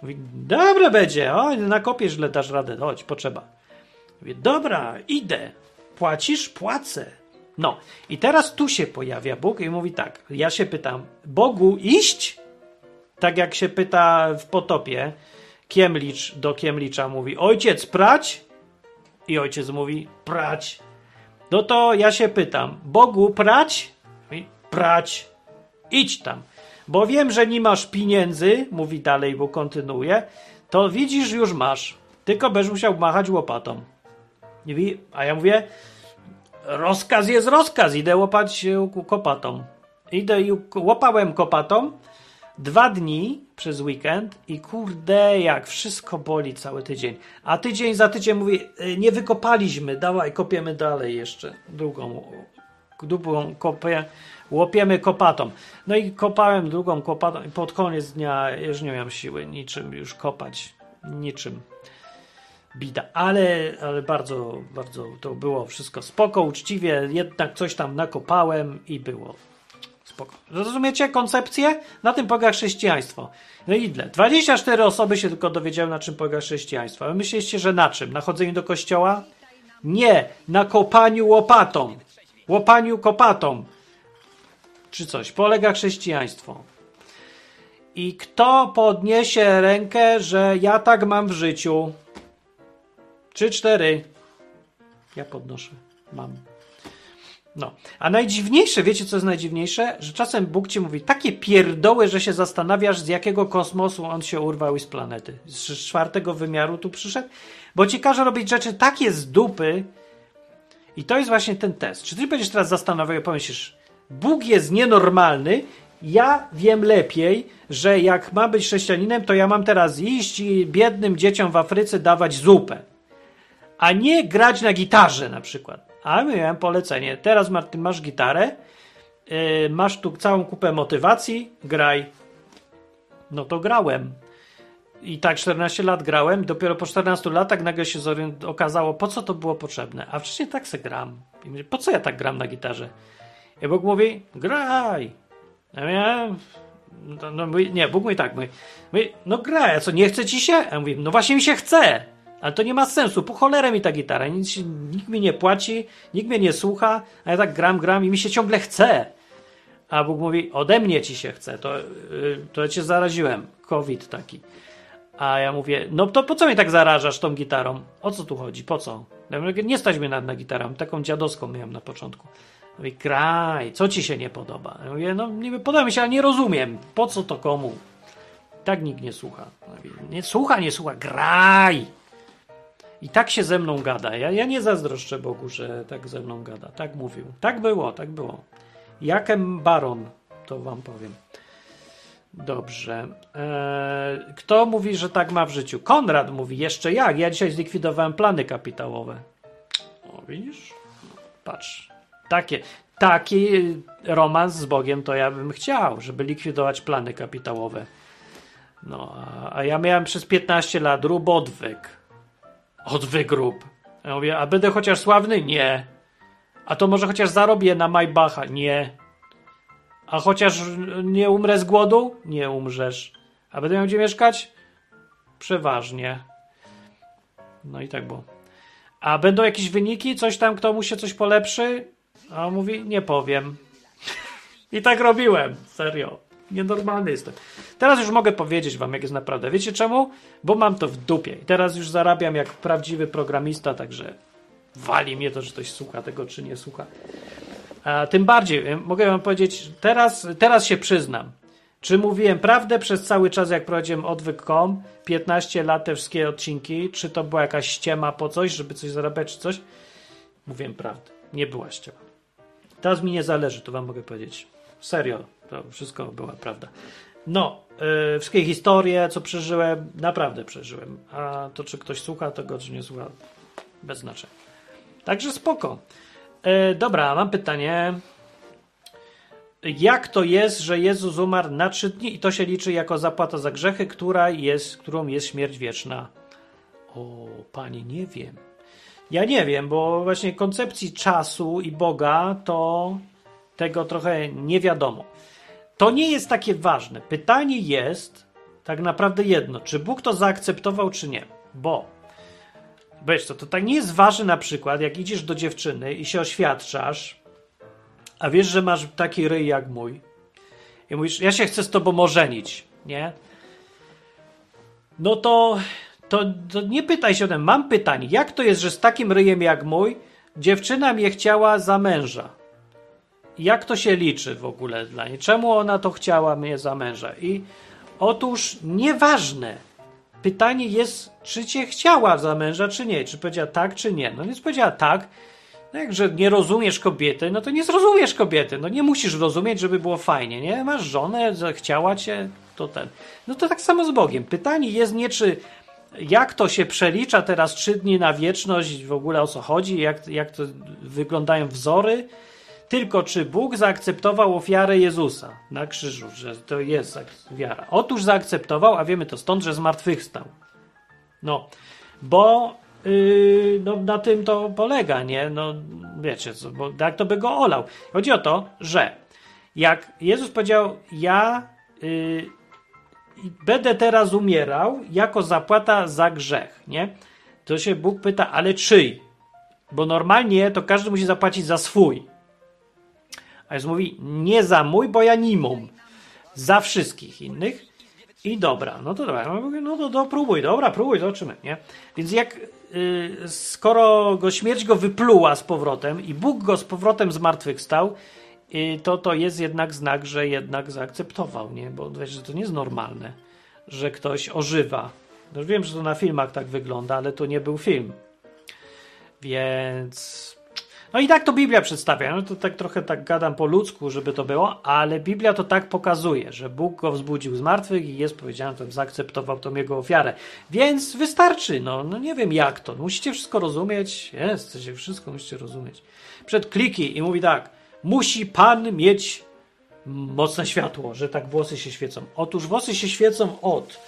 Mówi, dobra będzie, o, nakopiesz, ile dasz radę, chodź, potrzeba. Mówię, dobra, idę. Płacisz? Płacę. No, i teraz tu się pojawia Bóg i mówi tak, ja się pytam, Bogu iść? Tak jak się pyta w potopie, Kiemlicz do Kiemlicza mówi, ojciec prać? I ojciec mówi, prać. No to ja się pytam, Bogu prać? Mówi, prać. Idź tam. Bo wiem, że nie masz pieniędzy, mówi dalej, bo kontynuuje, to widzisz, już masz. Tylko będziesz musiał machać łopatą. A ja mówię, rozkaz jest rozkaz, idę łopać kopatą. Idę i łopałem kopatą dwa dni przez weekend i kurde, jak wszystko boli cały tydzień. A tydzień za tydzień mówi, nie wykopaliśmy, dawaj, kopiemy dalej jeszcze. Drugą, drugą kopię, łopiemy kopatą. No i kopałem drugą kopatą i pod koniec dnia już nie miałem siły niczym już kopać. Niczym bida, ale, ale bardzo, bardzo to było wszystko spoko, uczciwie, jednak coś tam nakopałem i było spoko. Rozumiecie koncepcję? Na tym polega chrześcijaństwo. No i ile? 24 osoby się tylko dowiedziały, na czym polega chrześcijaństwo. A wy myślicie, że na czym? Na chodzeniu do kościoła? Nie, na kopaniu łopatą. Łopaniu kopatą. Czy coś. Polega chrześcijaństwo. I kto podniesie rękę, że ja tak mam w życiu? Trzy, cztery. Ja podnoszę. Mam. No. A najdziwniejsze, wiecie co jest najdziwniejsze? Że czasem Bóg ci mówi takie pierdoły, że się zastanawiasz, z jakiego kosmosu on się urwał i z planety. Z czwartego wymiaru tu przyszedł. Bo ci każe robić rzeczy takie z dupy. I to jest właśnie ten test. Czy ty będziesz teraz zastanawiał i pomyślisz, Bóg jest nienormalny, ja wiem lepiej, że jak mam być chrześcijaninem, to ja mam teraz iść i biednym dzieciom w Afryce dawać zupę a nie grać na gitarze na przykład. A miałem polecenie. Teraz Martin, masz gitarę, yy, masz tu całą kupę motywacji, graj. No to grałem. I tak 14 lat grałem, dopiero po 14 latach nagle się okazało, po co to było potrzebne. A wcześniej tak se gram. I mówię, po co ja tak gram na gitarze? I Bóg mówi, graj. Ja miałem... No, no, nie, Bóg mówi tak, mówi, mówi, no graj, a co, nie chce ci się? A ja mówię, no właśnie mi się chce. Ale to nie ma sensu. Po cholerę mi ta gitara. Nic, nikt mi nie płaci, nikt mnie nie słucha, a ja tak gram, gram i mi się ciągle chce. A Bóg mówi, ode mnie ci się chce. To, yy, to ja cię zaraziłem. COVID taki. A ja mówię, no to po co mnie tak zarażasz tą gitarą? O co tu chodzi? Po co? Ja mówię, nie stać mnie nad na gitarą. Taką dziadowską miałem na początku. Mówi, graj, co ci się nie podoba? Ja mówię, no nie podoba mi się, ale nie rozumiem. Po co to komu? Tak nikt nie słucha. Nie słucha, nie słucha, graj! I tak się ze mną gada. Ja, ja nie zazdroszczę Bogu, że tak ze mną gada. Tak mówił. Tak było, tak było. Jakem baron, to wam powiem. Dobrze. Eee, kto mówi, że tak ma w życiu? Konrad mówi, jeszcze jak? Ja dzisiaj zlikwidowałem plany kapitałowe. O, widzisz? Patrz. Takie, taki romans z Bogiem to ja bym chciał, żeby likwidować plany kapitałowe. No, a, a ja miałem przez 15 lat robotwyk Odwyk grób. Ja mówię, a będę chociaż sławny? Nie. A to może chociaż zarobię na Maybacha? Nie. A chociaż nie umrę z głodu? Nie umrzesz. A będę miał gdzie mieszkać? Przeważnie. No i tak było. A będą jakieś wyniki? Coś tam, kto mu się coś polepszy? A on mówi, nie powiem. I tak robiłem. Serio. Nienormalny jestem. Teraz już mogę powiedzieć wam, jak jest naprawdę. Wiecie czemu? Bo mam to w dupie. I teraz już zarabiam jak prawdziwy programista, także wali mnie to, że ktoś słucha tego, czy nie słucha. A tym bardziej, mogę wam powiedzieć, teraz, teraz się przyznam. Czy mówiłem prawdę przez cały czas, jak prowadziłem odwyk.com, 15 lat te wszystkie odcinki, czy to była jakaś ściema po coś, żeby coś zarabiać, czy coś? Mówiłem prawdę. Nie była ściema. Teraz mi nie zależy, to wam mogę powiedzieć. Serio, to wszystko była prawda. No, yy, wszystkie historie, co przeżyłem, naprawdę przeżyłem. A to, czy ktoś słucha tego, czy nie słucha, bez znaczenia. Także spoko. Yy, dobra, mam pytanie. Jak to jest, że Jezus umarł na trzy dni i to się liczy jako zapłata za grzechy, która jest, którą jest śmierć wieczna? O, panie, nie wiem. Ja nie wiem, bo właśnie koncepcji czasu i Boga to tego trochę nie wiadomo. To nie jest takie ważne. Pytanie jest tak naprawdę jedno: czy Bóg to zaakceptował, czy nie? Bo wiesz co, to tak nie jest ważne na przykład, jak idziesz do dziewczyny i się oświadczasz, a wiesz, że masz taki ryj jak mój. I mówisz, ja się chcę z tobą ożenić, nie? No to, to, to nie pytaj się o tym. Mam pytanie, jak to jest, że z takim ryjem jak mój dziewczyna mnie chciała za męża? Jak to się liczy w ogóle dla niej? Czemu ona to chciała mnie za męża? I otóż nieważne. Pytanie jest, czy cię chciała za męża, czy nie. Czy powiedziała tak, czy nie. No więc powiedziała tak, no jakże nie rozumiesz kobiety, no to nie zrozumiesz kobiety. No nie musisz rozumieć, żeby było fajnie, nie? Masz żonę, chciała cię, to ten. No to tak samo z Bogiem. Pytanie jest nie, czy jak to się przelicza teraz trzy dni na wieczność, w ogóle o co chodzi, jak, jak to wyglądają wzory, tylko czy Bóg zaakceptował ofiarę Jezusa na krzyżu, że to jest wiara. Otóż zaakceptował, a wiemy to stąd, że zmartwychwstał. No, bo Yy, no, na tym to polega, nie? No, wiecie, co, bo jak to by go olał. Chodzi o to, że jak Jezus powiedział, ja yy, będę teraz umierał jako zapłata za grzech, nie? To się Bóg pyta, ale czyj? Bo normalnie to każdy musi zapłacić za swój. A Jezus mówi, nie za mój, bo ja nie mam. Za wszystkich innych. I dobra, no to dobra. No to, to próbuj, dobra, próbuj, zobaczymy, nie? Więc jak Y, skoro go śmierć go wypluła z powrotem i Bóg go z powrotem zmartwychwstał, y, to to jest jednak znak, że jednak zaakceptował, nie? Bo wiesz, że to nie jest normalne, że ktoś ożywa. No wiem, że to na filmach tak wygląda, ale to nie był film. Więc no i tak to Biblia przedstawia. No to tak trochę tak gadam po ludzku, żeby to było, ale Biblia to tak pokazuje, że Bóg go wzbudził z martwych i jest powiedziane, że zaakceptował tą jego ofiarę. Więc wystarczy, no, no nie wiem jak to. Musicie wszystko rozumieć. Jest, chcecie wszystko musicie rozumieć. Przed kliki i mówi tak, musi Pan mieć mocne światło, że tak włosy się świecą. Otóż włosy się świecą od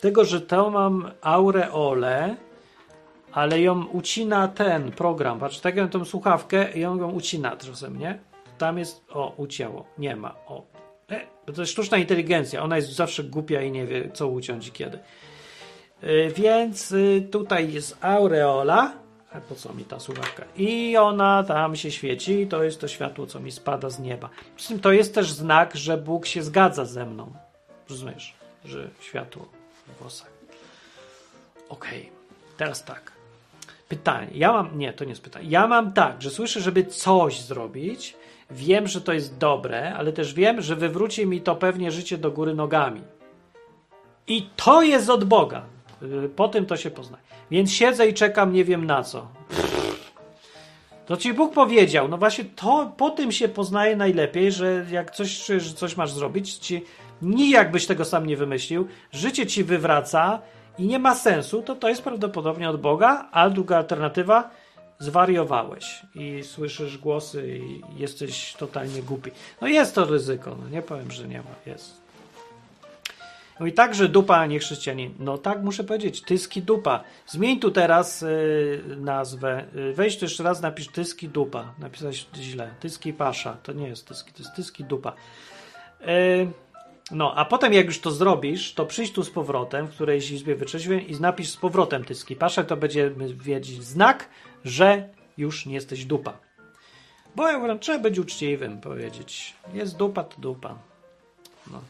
tego, że to mam aureolę, ale ją ucina ten program. Patrz, tak tą słuchawkę i on ją ucina czasem, nie? Tam jest, o, ucięło, nie ma, o. E, to jest sztuczna inteligencja, ona jest zawsze głupia i nie wie, co uciąć i kiedy. E, więc y, tutaj jest aureola, a po co mi ta słuchawka? I ona tam się świeci, i to jest to światło, co mi spada z nieba. Przy tym to jest też znak, że Bóg się zgadza ze mną. Rozumiesz, że światło w włosach. Okej, okay. teraz tak pytanie. Ja mam, nie, to nie jest pytanie. Ja mam tak, że słyszę, żeby coś zrobić. Wiem, że to jest dobre, ale też wiem, że wywróci mi to pewnie życie do góry nogami. I to jest od Boga. Po tym to się poznaje. Więc siedzę i czekam, nie wiem na co. To ci Bóg powiedział, no właśnie to po tym się poznaje najlepiej, że jak coś że coś masz zrobić, ci nijak byś tego sam nie wymyślił, życie ci wywraca, i nie ma sensu, to to jest prawdopodobnie od Boga, a druga alternatywa zwariowałeś i słyszysz głosy i jesteś totalnie głupi. No jest to ryzyko, no nie powiem, że nie ma, jest. No i także dupa, a nie chrześcijanin. No tak muszę powiedzieć, tyski dupa. Zmień tu teraz yy, nazwę. Yy, weź tu jeszcze raz, napisz tyski dupa. Napisałeś źle. Tyski pasza. To nie jest tyski, to jest tyski dupa. Yy, no, a potem jak już to zrobisz, to przyjdź tu z powrotem, w którejś izbie wyczeźwień i napisz z powrotem tyski pasze, to będziemy wiedzieć znak, że już nie jesteś dupa. Bo ja uważam, trzeba być uczciwym, powiedzieć. Jest dupa, to dupa. No.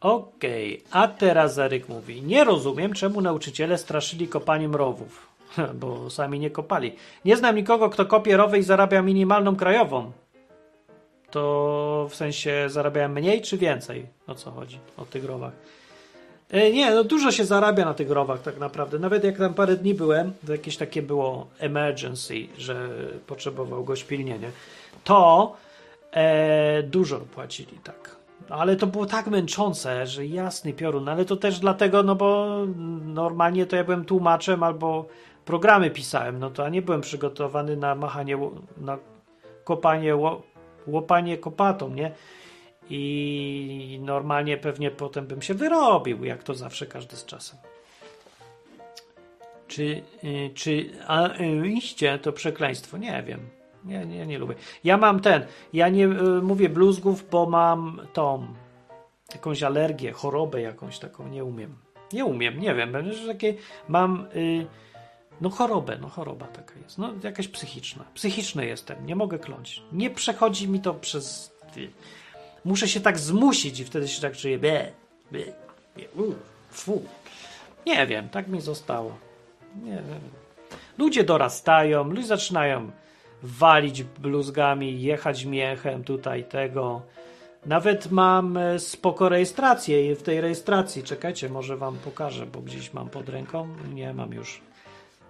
Okej, okay. a teraz Zaryk mówi. Nie rozumiem, czemu nauczyciele straszyli kopaniem rowów. bo sami nie kopali. Nie znam nikogo, kto kopie rowy i zarabia minimalną krajową. To w sensie zarabiałem mniej czy więcej? O co chodzi? O tych rowach. E, nie, no dużo się zarabia na tych rowach tak naprawdę. Nawet jak tam parę dni byłem, to jakieś takie było emergency, że potrzebował goś pilnie, nie? To e, dużo płacili, tak. Ale to było tak męczące, że jasny piorun. Ale to też dlatego, no bo normalnie to ja byłem tłumaczem albo programy pisałem, no to a nie byłem przygotowany na machanie, na kopanie, łopanie kopatą, nie? I normalnie pewnie potem bym się wyrobił, jak to zawsze każdy z czasem. Czy, y, czy a, y, iście to przekleństwo? Nie wiem. Nie, nie, nie lubię. Ja mam ten, ja nie y, mówię bluzgów, bo mam tą jakąś alergię, chorobę jakąś taką, nie umiem. Nie umiem, nie wiem, że takie mam y, no chorobę, no choroba taka jest. No jakaś psychiczna. Psychiczny jestem, nie mogę kląć. Nie przechodzi mi to przez... Muszę się tak zmusić i wtedy się tak czuję. Be, be, be, u, fu. Nie wiem, tak mi zostało. Nie wiem. Ludzie dorastają, ludzie zaczynają walić bluzgami, jechać miechem tutaj tego. Nawet mam e, spoko rejestrację i w tej rejestracji, czekajcie, może wam pokażę, bo gdzieś mam pod ręką. Nie mam już.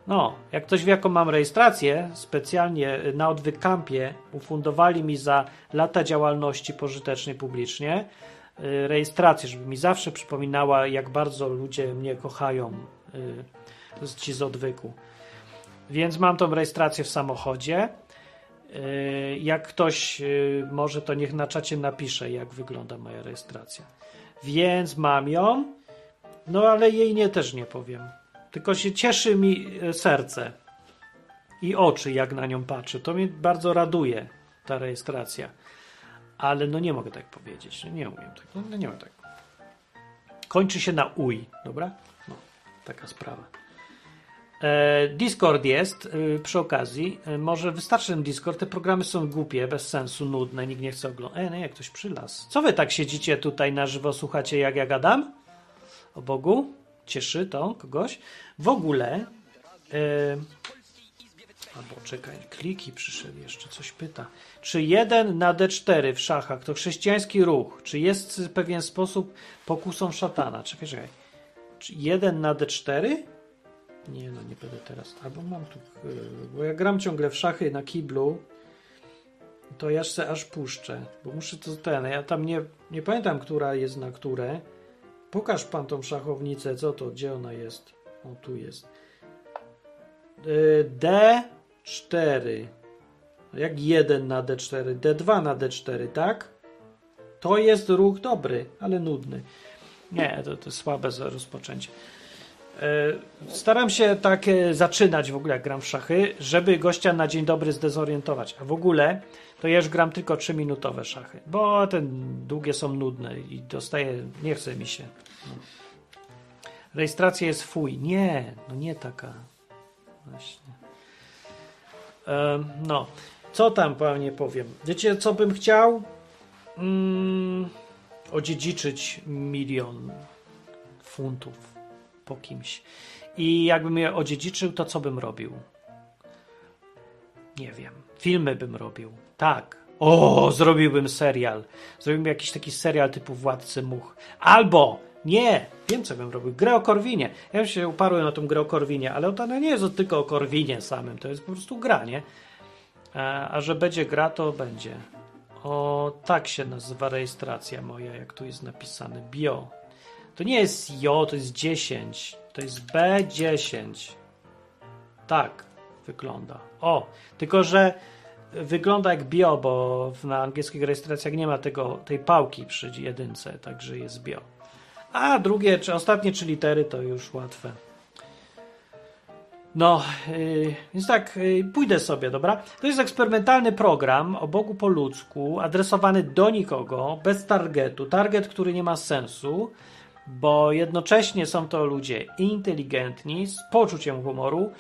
No, jak ktoś wie, jaką mam rejestrację, specjalnie na Odwykampie ufundowali mi za lata działalności pożytecznej publicznie y, rejestrację, żeby mi zawsze przypominała, jak bardzo ludzie mnie kochają. Y, ci z odwyku. Więc mam tą rejestrację w samochodzie. Y, jak ktoś może, to niech na czacie napisze, jak wygląda moja rejestracja. Więc mam ją, no ale jej nie też nie powiem. Tylko się cieszy mi e, serce i oczy, jak na nią patrzę. To mnie bardzo raduje, ta rejestracja. Ale no nie mogę tak powiedzieć. No nie umiem tak. No, no nie mogę tak. Kończy się na uj, dobra? No, taka sprawa. E, Discord jest e, przy okazji. Może wystarczy ten Discord. Te programy są głupie, bez sensu, nudne, nikt nie chce oglądać. E, nie, jak ktoś przylas. Co wy tak siedzicie tutaj na żywo, słuchacie, jak ja gadam? O Bogu? Cieszy to kogoś. W ogóle. Yy, albo czekaj, kliki przyszedł jeszcze, coś pyta. Czy 1 na D4 w szachach to chrześcijański ruch? Czy jest w pewien sposób pokusą szatana? Czekaj, czekaj. Czy 1 na D4? Nie, no nie będę teraz. Albo mam tu. Yy, bo ja gram ciągle w szachy na kiblu. To ja się aż puszczę, bo muszę to ten. Ja tam nie, nie pamiętam, która jest na które. Pokaż pan tą szachownicę, co to, gdzie ona jest? O, tu jest. Y, D4. Jak 1 na D4? D2 na D4, tak? To jest ruch dobry, ale nudny. Nie, to, to słabe rozpoczęcie. Y, staram się tak e, zaczynać w ogóle, jak gram w szachy, żeby gościa na dzień dobry zdezorientować. A w ogóle to ja już gram tylko 3-minutowe szachy, bo te długie są nudne i dostaję, nie chce mi się. Rejestracja jest fuj. Nie, no nie taka. Właśnie. no, co tam panie powiem? Wiecie, co bym chciał? Mm, odziedziczyć milion funtów po kimś. I jakbym je odziedziczył, to co bym robił? Nie wiem. Filmy bym robił. Tak. O, zrobiłbym serial. Zrobiłbym jakiś taki serial typu Władcy Much. Albo, nie, wiem co bym robił, grę o Korwinie. Ja się uparłem na tą grę o Korwinie, ale ona nie jest tylko o Korwinie samym, to jest po prostu gra, nie? A, a że będzie gra, to będzie. O, tak się nazywa rejestracja moja, jak tu jest napisane. Bio. To nie jest JO, to jest 10. To jest B10. Tak wygląda. O, tylko że wygląda jak bio, bo na angielskich rejestracjach nie ma tego, tej pałki przy jedynce, także jest bio. A drugie, czy ostatnie trzy litery to już łatwe. No, yy, więc tak, yy, pójdę sobie, dobra? To jest eksperymentalny program o Bogu po ludzku, adresowany do nikogo, bez targetu. Target, który nie ma sensu, bo jednocześnie są to ludzie inteligentni, z poczuciem humoru,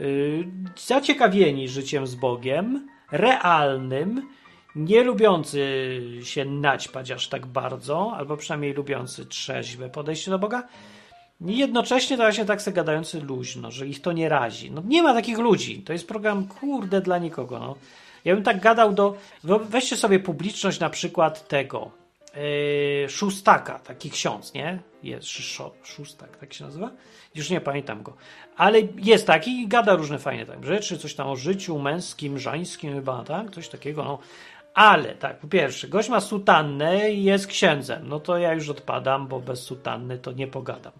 yy, zaciekawieni życiem z Bogiem, realnym, nie lubiący się naćpać aż tak bardzo, albo przynajmniej lubiący trzeźwe podejście do Boga. I jednocześnie to właśnie tak se gadający luźno, że ich to nie razi. No nie ma takich ludzi. To jest program, kurde, dla nikogo. No. Ja bym tak gadał do... Weźcie sobie publiczność na przykład tego yy, Szóstaka, taki ksiądz, nie? Jest Szóstak, tak się nazywa? Już nie pamiętam go. Ale jest taki i gada różne fajne tam rzeczy, coś tam o życiu męskim, żeńskim chyba, tak? Coś takiego, no. Ale tak, po pierwsze, gość ma sutannę i jest księdzem. No to ja już odpadam, bo bez sutanny to nie pogadam.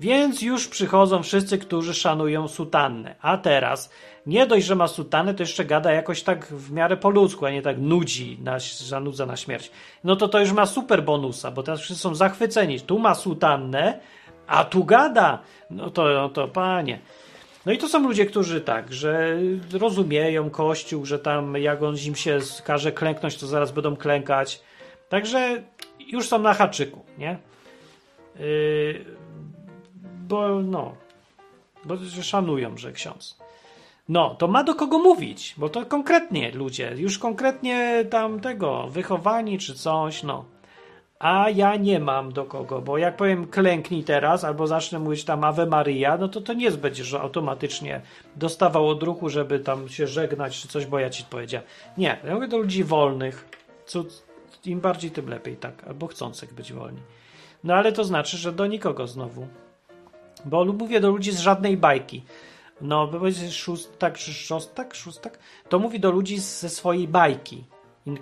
Więc już przychodzą wszyscy, którzy szanują sutannę. A teraz nie dość, że ma sutannę, to jeszcze gada jakoś tak w miarę po ludzku, a nie tak nudzi, na, zanudza na śmierć. No to to już ma super bonusa, bo teraz wszyscy są zachwyceni. Tu ma sutannę, a tu gada. No to, no to panie. No i to są ludzie, którzy tak, że rozumieją Kościół, że tam jak on im się każe klęknąć, to zaraz będą klękać. Także już są na haczyku, nie? Yy, bo no, bo szanują, że ksiądz. No, to ma do kogo mówić, bo to konkretnie ludzie, już konkretnie tam tego, wychowani czy coś, no. A ja nie mam do kogo, bo jak powiem klęknij teraz, albo zacznę mówić tam Ave Maria, no to to nie będzie, że automatycznie dostawał odruchu, żeby tam się żegnać czy coś, bo ja ci powiedziałem. Nie, ja mówię do ludzi wolnych, co, im bardziej tym lepiej, tak, albo chcących być wolni. No ale to znaczy, że do nikogo znowu. Bo mówię do ludzi z żadnej bajki. No, jest szóstak czy szostak, szóstak, to mówi do ludzi ze swojej bajki.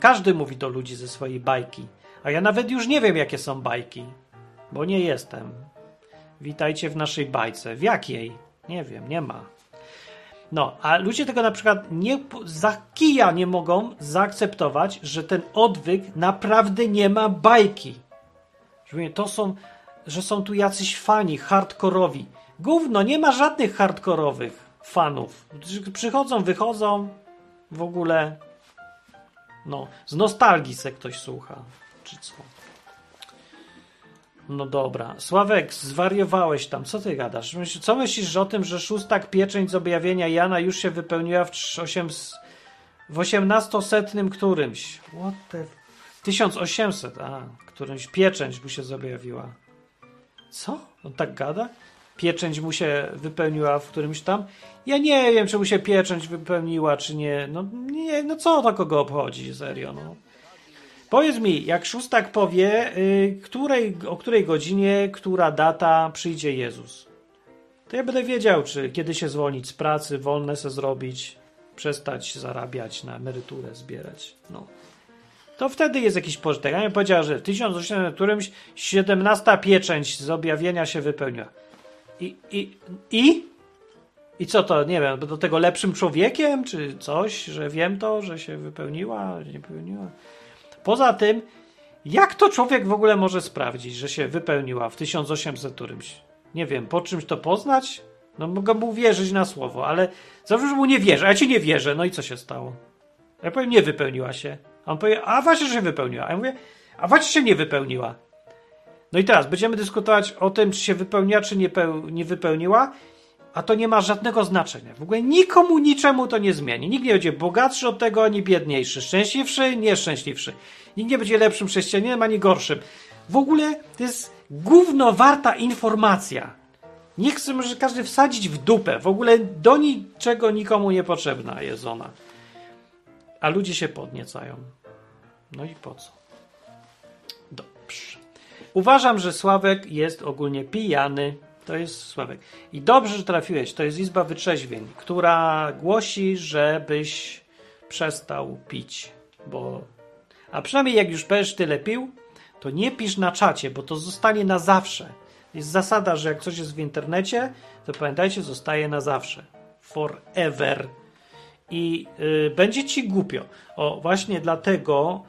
Każdy mówi do ludzi ze swojej bajki. A ja nawet już nie wiem, jakie są bajki, bo nie jestem. Witajcie w naszej bajce. W jakiej? Nie wiem, nie ma. No, a ludzie tego na przykład nie, za kija nie mogą zaakceptować, że ten odwyk naprawdę nie ma bajki. To są, że są tu jacyś fani hardkorowi. Gówno, nie ma żadnych hardkorowych fanów. Przychodzą, wychodzą, w ogóle. No, z nostalgii se ktoś słucha czy co? No dobra. Sławek, zwariowałeś tam. Co ty gadasz? Co myślisz o tym, że szóstak pieczęć z objawienia Jana już się wypełniła w, 8, w 1800 którymś? What the... 1800, a, którymś pieczęć mu się zobjawiła. Co? On tak gada? Pieczęć mu się wypełniła w którymś tam? Ja nie wiem, czy mu się pieczęć wypełniła, czy nie. No, nie, no co to kogo obchodzi, serio, no. Powiedz mi, jak szóstak powie, y, której, o której godzinie, która data przyjdzie Jezus, to ja będę wiedział, czy kiedy się zwolnić z pracy, wolne se zrobić, przestać zarabiać na emeryturę, zbierać. No. To wtedy jest jakiś pożytek. Ja bym powiedział, że w 1800 którymś 17 pieczęć z objawienia się wypełniła. I, i, i? I co to, nie wiem, do tego lepszym człowiekiem, czy coś, że wiem to, że się wypełniła, nie wypełniła? Poza tym, jak to człowiek w ogóle może sprawdzić, że się wypełniła w 1800 którymś? Nie wiem, po czymś to poznać? No mogę mu wierzyć na słowo, ale zawsze mu nie wierzę, a ja ci nie wierzę. No i co się stało? Ja powiem, nie wypełniła się. A on powie, a właśnie, że się wypełniła. A ja mówię, a właśnie się nie wypełniła. No i teraz będziemy dyskutować o tym, czy się wypełniła, czy nie, nie wypełniła a to nie ma żadnego znaczenia. W ogóle nikomu niczemu to nie zmieni. Nikt nie będzie bogatszy od tego, ani biedniejszy. Szczęśliwszy, nieszczęśliwszy. Nikt nie będzie lepszym chrześcijaninem, ani gorszym. W ogóle to jest gówno warta informacja. Nie chcę, może każdy wsadzić w dupę. W ogóle do niczego nikomu niepotrzebna jest ona. A ludzie się podniecają. No i po co? Dobrze. Uważam, że Sławek jest ogólnie pijany. To jest Sławek. I dobrze, że trafiłeś. To jest Izba Wytrzeźwień, która głosi, żebyś przestał pić. Bo... A przynajmniej jak już będziesz tyle pił, to nie pisz na czacie, bo to zostanie na zawsze. Jest zasada, że jak coś jest w internecie, to pamiętajcie, zostaje na zawsze. Forever. I yy, będzie ci głupio. O, właśnie dlatego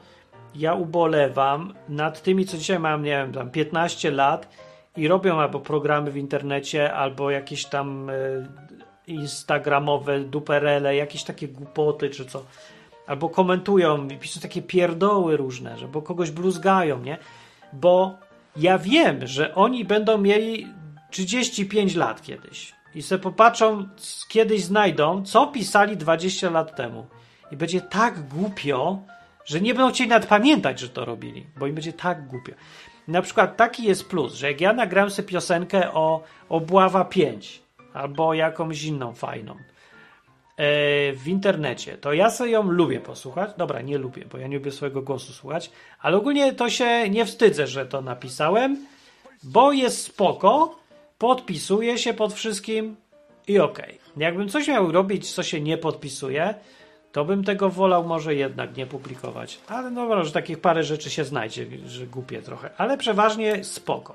ja ubolewam nad tymi, co dzisiaj mam, nie wiem, tam 15 lat i robią albo programy w internecie, albo jakieś tam e, instagramowe duperele, jakieś takie głupoty czy co. Albo komentują piszą takie pierdoły różne, że bo kogoś bluzgają, nie? Bo ja wiem, że oni będą mieli 35 lat kiedyś i sobie popatrzą, kiedyś znajdą, co pisali 20 lat temu. I będzie tak głupio, że nie będą chcieli nawet pamiętać, że to robili, bo im będzie tak głupio. Na przykład taki jest plus, że jak ja nagram sobie piosenkę o Obława 5 albo jakąś inną fajną e, w internecie, to ja sobie ją lubię posłuchać. Dobra, nie lubię, bo ja nie lubię swojego głosu słuchać, ale ogólnie to się nie wstydzę, że to napisałem, bo jest spoko, podpisuję się pod wszystkim i okej. Okay. Jakbym coś miał robić, co się nie podpisuje, to bym tego wolał może jednak nie publikować. Ale no może takich parę rzeczy się znajdzie, że głupie trochę. Ale przeważnie spoko.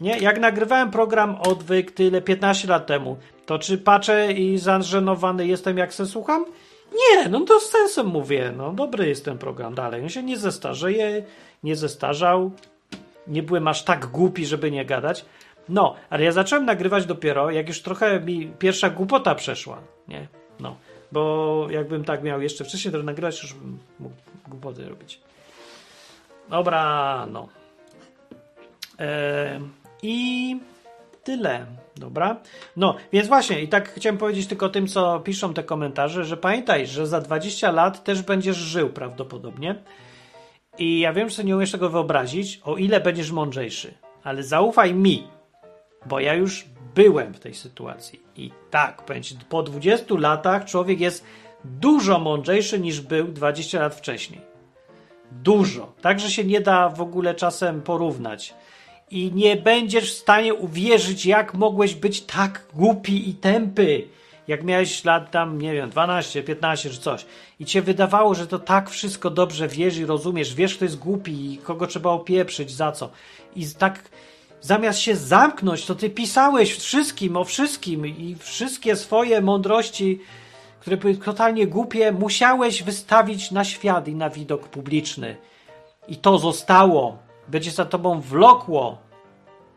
Nie? Jak nagrywałem program odwyk tyle 15 lat temu, to czy patrzę i zażenowany jestem jak se słucham? Nie, no to z sensem mówię. No dobry jest ten program dalej. On się nie zestarzeje, nie zestarzał. Nie byłem aż tak głupi, żeby nie gadać. No, ale ja zacząłem nagrywać dopiero, jak już trochę mi pierwsza głupota przeszła, nie? No, bo jakbym tak miał jeszcze wcześniej to nagrywać, już bym mógł głupoty robić. Dobra, no. I tyle, dobra? No, więc właśnie, i tak chciałem powiedzieć tylko tym, co piszą te komentarze, że pamiętaj, że za 20 lat też będziesz żył prawdopodobnie. I ja wiem, że nie umiesz tego wyobrazić, o ile będziesz mądrzejszy. Ale zaufaj mi, bo ja już byłem w tej sytuacji. I tak, po 20 latach człowiek jest dużo mądrzejszy niż był 20 lat wcześniej. Dużo. Także się nie da w ogóle czasem porównać. I nie będziesz w stanie uwierzyć, jak mogłeś być tak głupi i tępy, jak miałeś lat tam, nie wiem, 12, 15 czy coś. I cię wydawało, że to tak wszystko dobrze wiesz i rozumiesz, wiesz, kto jest głupi i kogo trzeba opieprzyć, za co. I tak zamiast się zamknąć, to ty pisałeś wszystkim o wszystkim i wszystkie swoje mądrości, które były totalnie głupie, musiałeś wystawić na świat i na widok publiczny. I to zostało. Będzie za tobą wlokło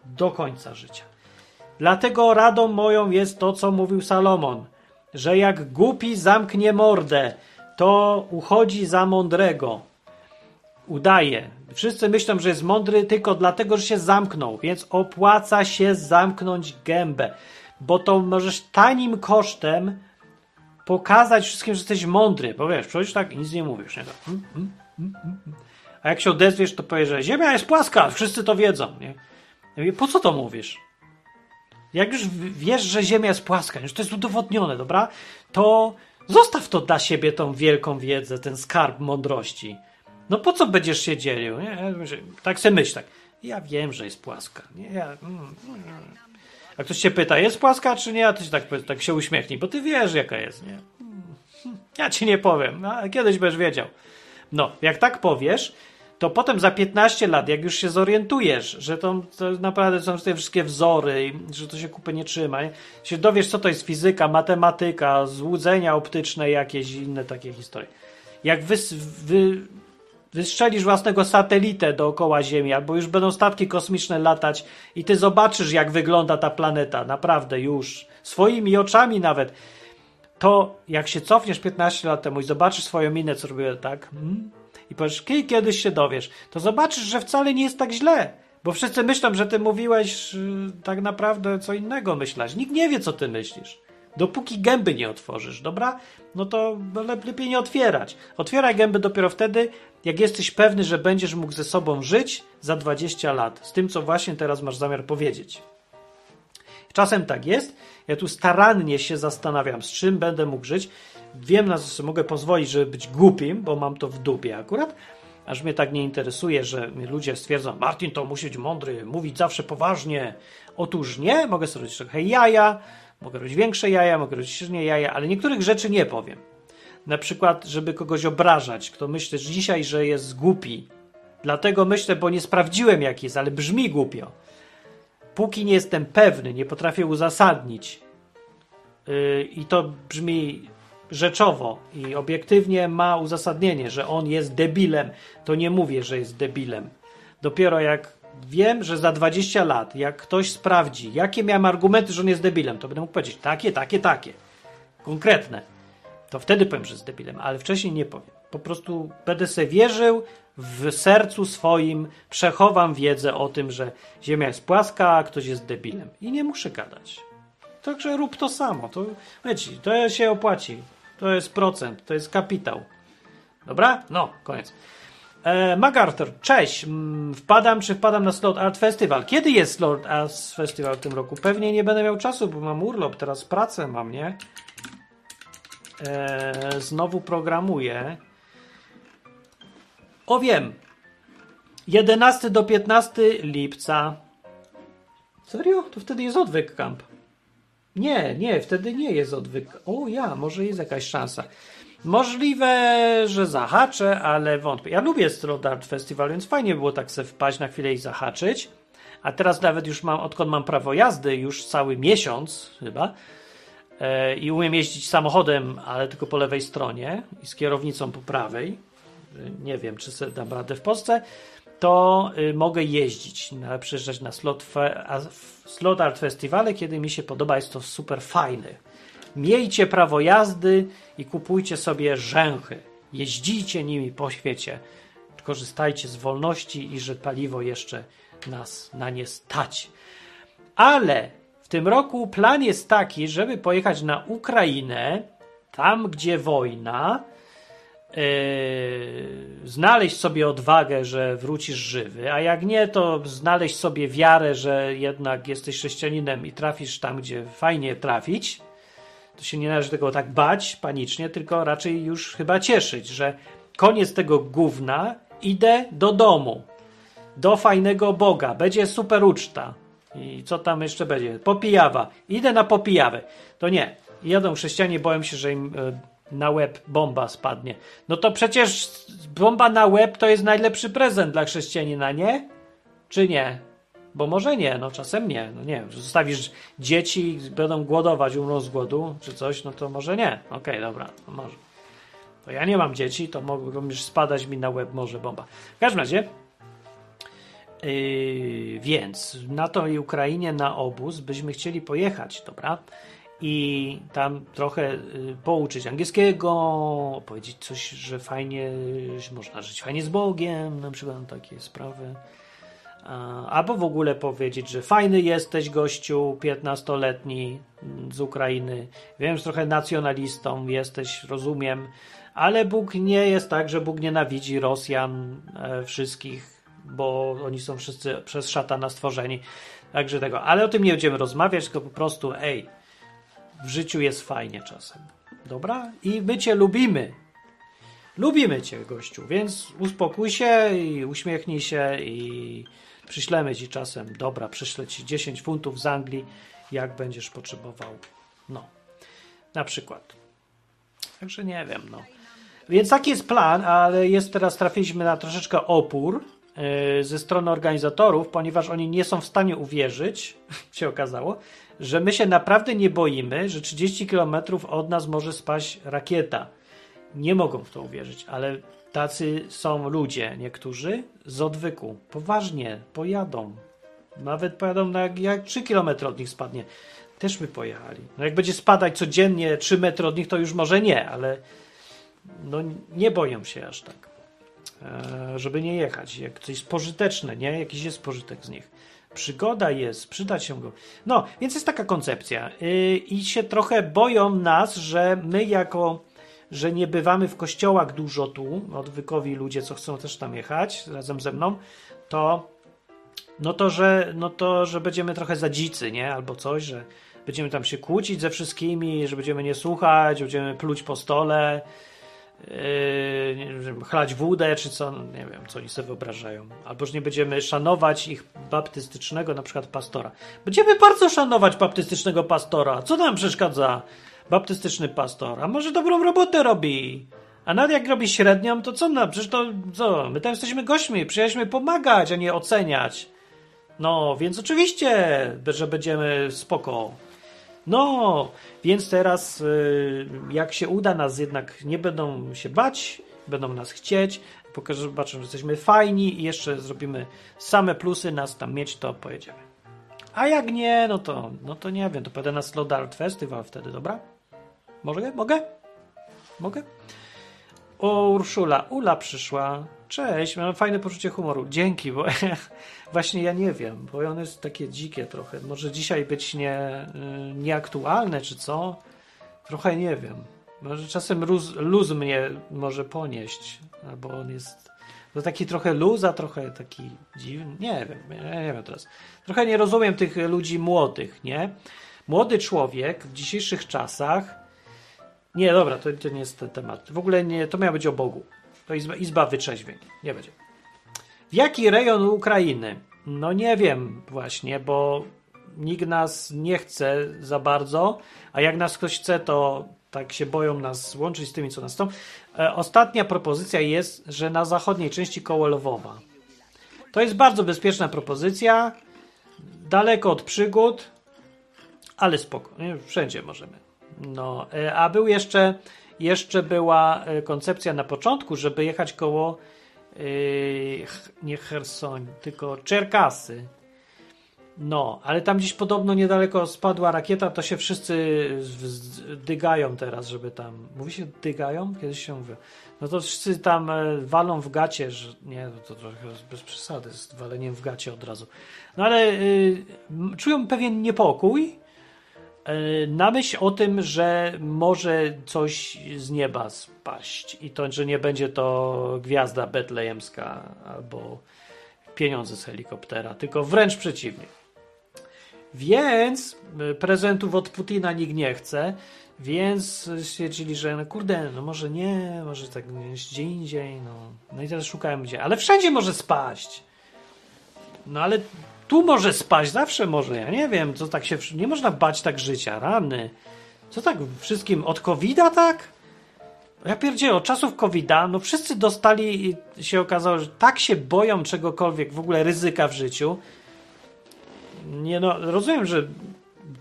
do końca życia. Dlatego radą moją jest to, co mówił Salomon, że jak głupi zamknie mordę, to uchodzi za mądrego. Udaje, Wszyscy myślą, że jest mądry tylko dlatego, że się zamknął, więc opłaca się zamknąć gębę, bo to możesz tanim kosztem pokazać wszystkim, że jesteś mądry, bo wiesz, przecież tak nic nie mówisz. Nie? Hmm, hmm, hmm, A jak się odezwiesz, to powiesz, że Ziemia jest płaska, wszyscy to wiedzą. Nie? Po co to mówisz? Jak już wiesz, że Ziemia jest płaska, już to jest udowodnione, dobra? To zostaw to dla siebie tą wielką wiedzę, ten skarb mądrości. No po co będziesz się dzielił? Nie? Tak sobie myśl, tak. Ja wiem, że jest płaska. Nie? Ja, mm, mm. A ktoś się pyta, jest płaska czy nie? A ty się tak, tak się uśmiechnij, bo ty wiesz, jaka jest, nie? Ja ci nie powiem, no, kiedyś będziesz wiedział. No, jak tak powiesz, to potem za 15 lat, jak już się zorientujesz, że to, to naprawdę są te wszystkie wzory że to się kupy nie trzyma, nie? się dowiesz, co to jest fizyka, matematyka, złudzenia optyczne, jakieś inne takie historie. Jak wy, wy wystrzelisz własnego satelitę dookoła Ziemi, albo już będą statki kosmiczne latać i ty zobaczysz, jak wygląda ta planeta, naprawdę już, swoimi oczami nawet, to jak się cofniesz 15 lat temu i zobaczysz swoją minę, co robię tak, hmm? i powiesz, kiedyś się dowiesz, to zobaczysz, że wcale nie jest tak źle. Bo wszyscy myślą, że ty mówiłeś yy, tak naprawdę co innego myśleć. Nikt nie wie, co ty myślisz. Dopóki gęby nie otworzysz, dobra? No to lepiej nie otwierać. Otwieraj gęby dopiero wtedy, jak jesteś pewny, że będziesz mógł ze sobą żyć za 20 lat. Z tym, co właśnie teraz masz zamiar powiedzieć. Czasem tak jest. Ja tu starannie się zastanawiam, z czym będę mógł żyć. Wiem, na co mogę pozwolić, żeby być głupim, bo mam to w dupie akurat. Aż mnie tak nie interesuje, że ludzie stwierdzą, Martin to musi być mądry, mówić zawsze poważnie. Otóż nie, mogę sobie robić trochę jaja, Mogę robić większe jaja, mogę robić średnie jaja, ale niektórych rzeczy nie powiem. Na przykład, żeby kogoś obrażać, kto myśli dzisiaj, że jest głupi. Dlatego myślę, bo nie sprawdziłem jak jest, ale brzmi głupio. Póki nie jestem pewny, nie potrafię uzasadnić yy, i to brzmi rzeczowo i obiektywnie ma uzasadnienie, że on jest debilem, to nie mówię, że jest debilem. Dopiero jak wiem, że za 20 lat, jak ktoś sprawdzi, jakie miałem argumenty, że on jest debilem, to będę mógł powiedzieć takie, takie, takie. Konkretne. To wtedy powiem, że jest debilem, ale wcześniej nie powiem. Po prostu będę sobie wierzył w sercu swoim, przechowam wiedzę o tym, że Ziemia jest płaska, a ktoś jest debilem. I nie muszę gadać. Także rób to samo. To, wiecie, to się opłaci. To jest procent, to jest kapitał. Dobra? No, koniec. E, MacArthur, cześć. Mm, Wpadam, czy wpadam na Slot Art Festival? Kiedy jest Slot Art Festival w tym roku? Pewnie nie będę miał czasu, bo mam urlop, teraz pracę mam, nie? E, znowu programuję. O wiem. 11 do 15 lipca. Serio? To wtedy jest odwyk camp. Nie, nie, wtedy nie jest odwyk. O ja, może jest jakaś szansa. Możliwe, że zahaczę, ale wątpię. Ja lubię Slot Art Festival, więc fajnie było tak sobie wpaść na chwilę i zahaczyć. A teraz nawet już mam, odkąd mam prawo jazdy, już cały miesiąc chyba, i umiem jeździć samochodem, ale tylko po lewej stronie i z kierownicą po prawej. E, Nie wiem, czy sobie dam radę w Polsce. To y, mogę jeździć, przyjeżdżać na slot, slot Art Festivale, kiedy mi się podoba. Jest to super fajny. Miejcie prawo jazdy i kupujcie sobie rzęchy. Jeździcie nimi po świecie. Korzystajcie z wolności i że paliwo jeszcze nas na nie stać. Ale tym roku plan jest taki, żeby pojechać na Ukrainę, tam gdzie wojna, yy, znaleźć sobie odwagę, że wrócisz żywy, a jak nie, to znaleźć sobie wiarę, że jednak jesteś chrześcijaninem i trafisz tam, gdzie fajnie trafić. To się nie należy tego tak bać panicznie, tylko raczej już chyba cieszyć, że koniec tego gówna, idę do domu, do fajnego Boga, będzie super uczta. I co tam jeszcze będzie? Popijawa. Idę na popijawę. To nie. Jadą chrześcijanie, boją się, że im e, na łeb bomba spadnie. No to przecież bomba na łeb to jest najlepszy prezent dla chrześcijanina, nie? Czy nie? Bo może nie, no czasem nie. No nie zostawisz dzieci, będą głodować, umrą z głodu, czy coś, no to może nie. Okej, dobra, no może. To ja nie mam dzieci, to mogą już spadać mi na łeb może bomba. W każdym razie, Yy, więc na tej Ukrainie na obóz byśmy chcieli pojechać, dobra? I tam trochę y, pouczyć angielskiego, powiedzieć coś, że fajnie, że można żyć fajnie z Bogiem, na przykład takie sprawy. Albo w ogóle powiedzieć, że fajny jesteś gościu, 15-letni mm, z Ukrainy. Wiem, że trochę nacjonalistą jesteś, rozumiem, ale Bóg nie jest tak, że Bóg nienawidzi Rosjan e, wszystkich bo oni są wszyscy przez szatana stworzeni. Także tego. Ale o tym nie będziemy rozmawiać, tylko po prostu, ej, w życiu jest fajnie czasem. Dobra? I my cię lubimy. Lubimy cię, gościu, więc uspokój się i uśmiechnij się i przyślemy ci czasem, dobra, przyślę ci 10 funtów z Anglii, jak będziesz potrzebował. No, na przykład. Także nie wiem, no. Więc taki jest plan, ale jest teraz trafiliśmy na troszeczkę opór ze strony organizatorów, ponieważ oni nie są w stanie uwierzyć, się okazało, że my się naprawdę nie boimy, że 30 km od nas może spaść rakieta. Nie mogą w to uwierzyć, ale tacy są ludzie, niektórzy z odwyku. Poważnie, pojadą. Nawet pojadą na jak 3 km od nich spadnie. Też by pojechali. No jak będzie spadać codziennie 3 metry od nich, to już może nie, ale no nie boją się aż tak, e, żeby nie jechać. Jak coś jest pożyteczne, nie? Jakiś jest pożytek z nich. Przygoda jest, przydać się go. No, więc jest taka koncepcja. Yy, I się trochę boją nas, że my jako, że nie bywamy w kościołach dużo tu, odwykowi ludzie, co chcą też tam jechać razem ze mną, to no to, że, no to, że będziemy trochę za dzicy, nie? Albo coś, że będziemy tam się kłócić ze wszystkimi, że będziemy nie słuchać, będziemy pluć po stole, yy, chlać wódę, czy co, no nie wiem, co oni sobie wyobrażają. Albo że nie będziemy szanować ich baptystycznego na przykład pastora. Będziemy bardzo szanować baptystycznego pastora. Co nam przeszkadza baptystyczny pastor? A może dobrą robotę robi? A nawet jak robi średnią, to co nam? Przecież to co? My tam jesteśmy gośćmi, przyjechaliśmy pomagać, a nie oceniać. No, więc oczywiście, że będziemy spoko. No, więc teraz, y, jak się uda, nas jednak nie będą się bać, będą nas chcieć, pokażę, zobaczą, że jesteśmy fajni i jeszcze zrobimy same plusy, nas tam mieć, to pojedziemy. A jak nie, no to, no to nie wiem, to pojadę na Slow Art Festival wtedy, dobra? Mogę? Mogę? Mogę? O, Urszula, Ula przyszła. Cześć, mam fajne poczucie humoru. Dzięki, bo właśnie ja nie wiem, bo ono jest takie dzikie trochę. Może dzisiaj być nie, y, nieaktualne, czy co? Trochę nie wiem. Może czasem luz, luz mnie może ponieść, albo on jest To taki trochę luz, a trochę taki dziwny. Nie wiem, nie wiem teraz. Trochę nie rozumiem tych ludzi młodych, nie? Młody człowiek w dzisiejszych czasach. Nie, dobra, to, to nie jest ten temat. W ogóle nie, to miało być o Bogu. To izba, izba wytrzeźwień. Nie będzie. W jaki rejon Ukrainy? No nie wiem właśnie, bo nikt nas nie chce za bardzo, a jak nas ktoś chce, to tak się boją nas łączyć z tymi, co nas są. E, ostatnia propozycja jest, że na zachodniej części koło Lwowa. To jest bardzo bezpieczna propozycja, daleko od przygód, ale spoko, wszędzie możemy. No, e, a był jeszcze, jeszcze była e, koncepcja na początku, żeby jechać koło nie Hersoń, tylko Czerkasy. No, ale tam gdzieś podobno niedaleko spadła rakieta, to się wszyscy dygają teraz, żeby tam. Mówi się dygają? Kiedyś się mówi. No to wszyscy tam e, walą w gacie, że nie, no to trochę bez przesady z waleniem w gacie od razu. No ale y, czują pewien niepokój na myśl o tym, że może coś z nieba spaść i to, że nie będzie to gwiazda betlejemska albo pieniądze z helikoptera, tylko wręcz przeciwnie. Więc y, prezentów od Putina nikt nie chce, więc stwierdzili, że no kurde, no może nie, może tak gdzie indziej, no. No i teraz szukałem gdzie, ale wszędzie może spaść. No ale tu może spaść, zawsze może, ja nie wiem, co tak się, nie można bać tak życia, rany. Co tak wszystkim od covid tak? Ja pierdzielę, od czasów covid no wszyscy dostali i się okazało, że tak się boją czegokolwiek, w ogóle ryzyka w życiu, nie no, rozumiem, że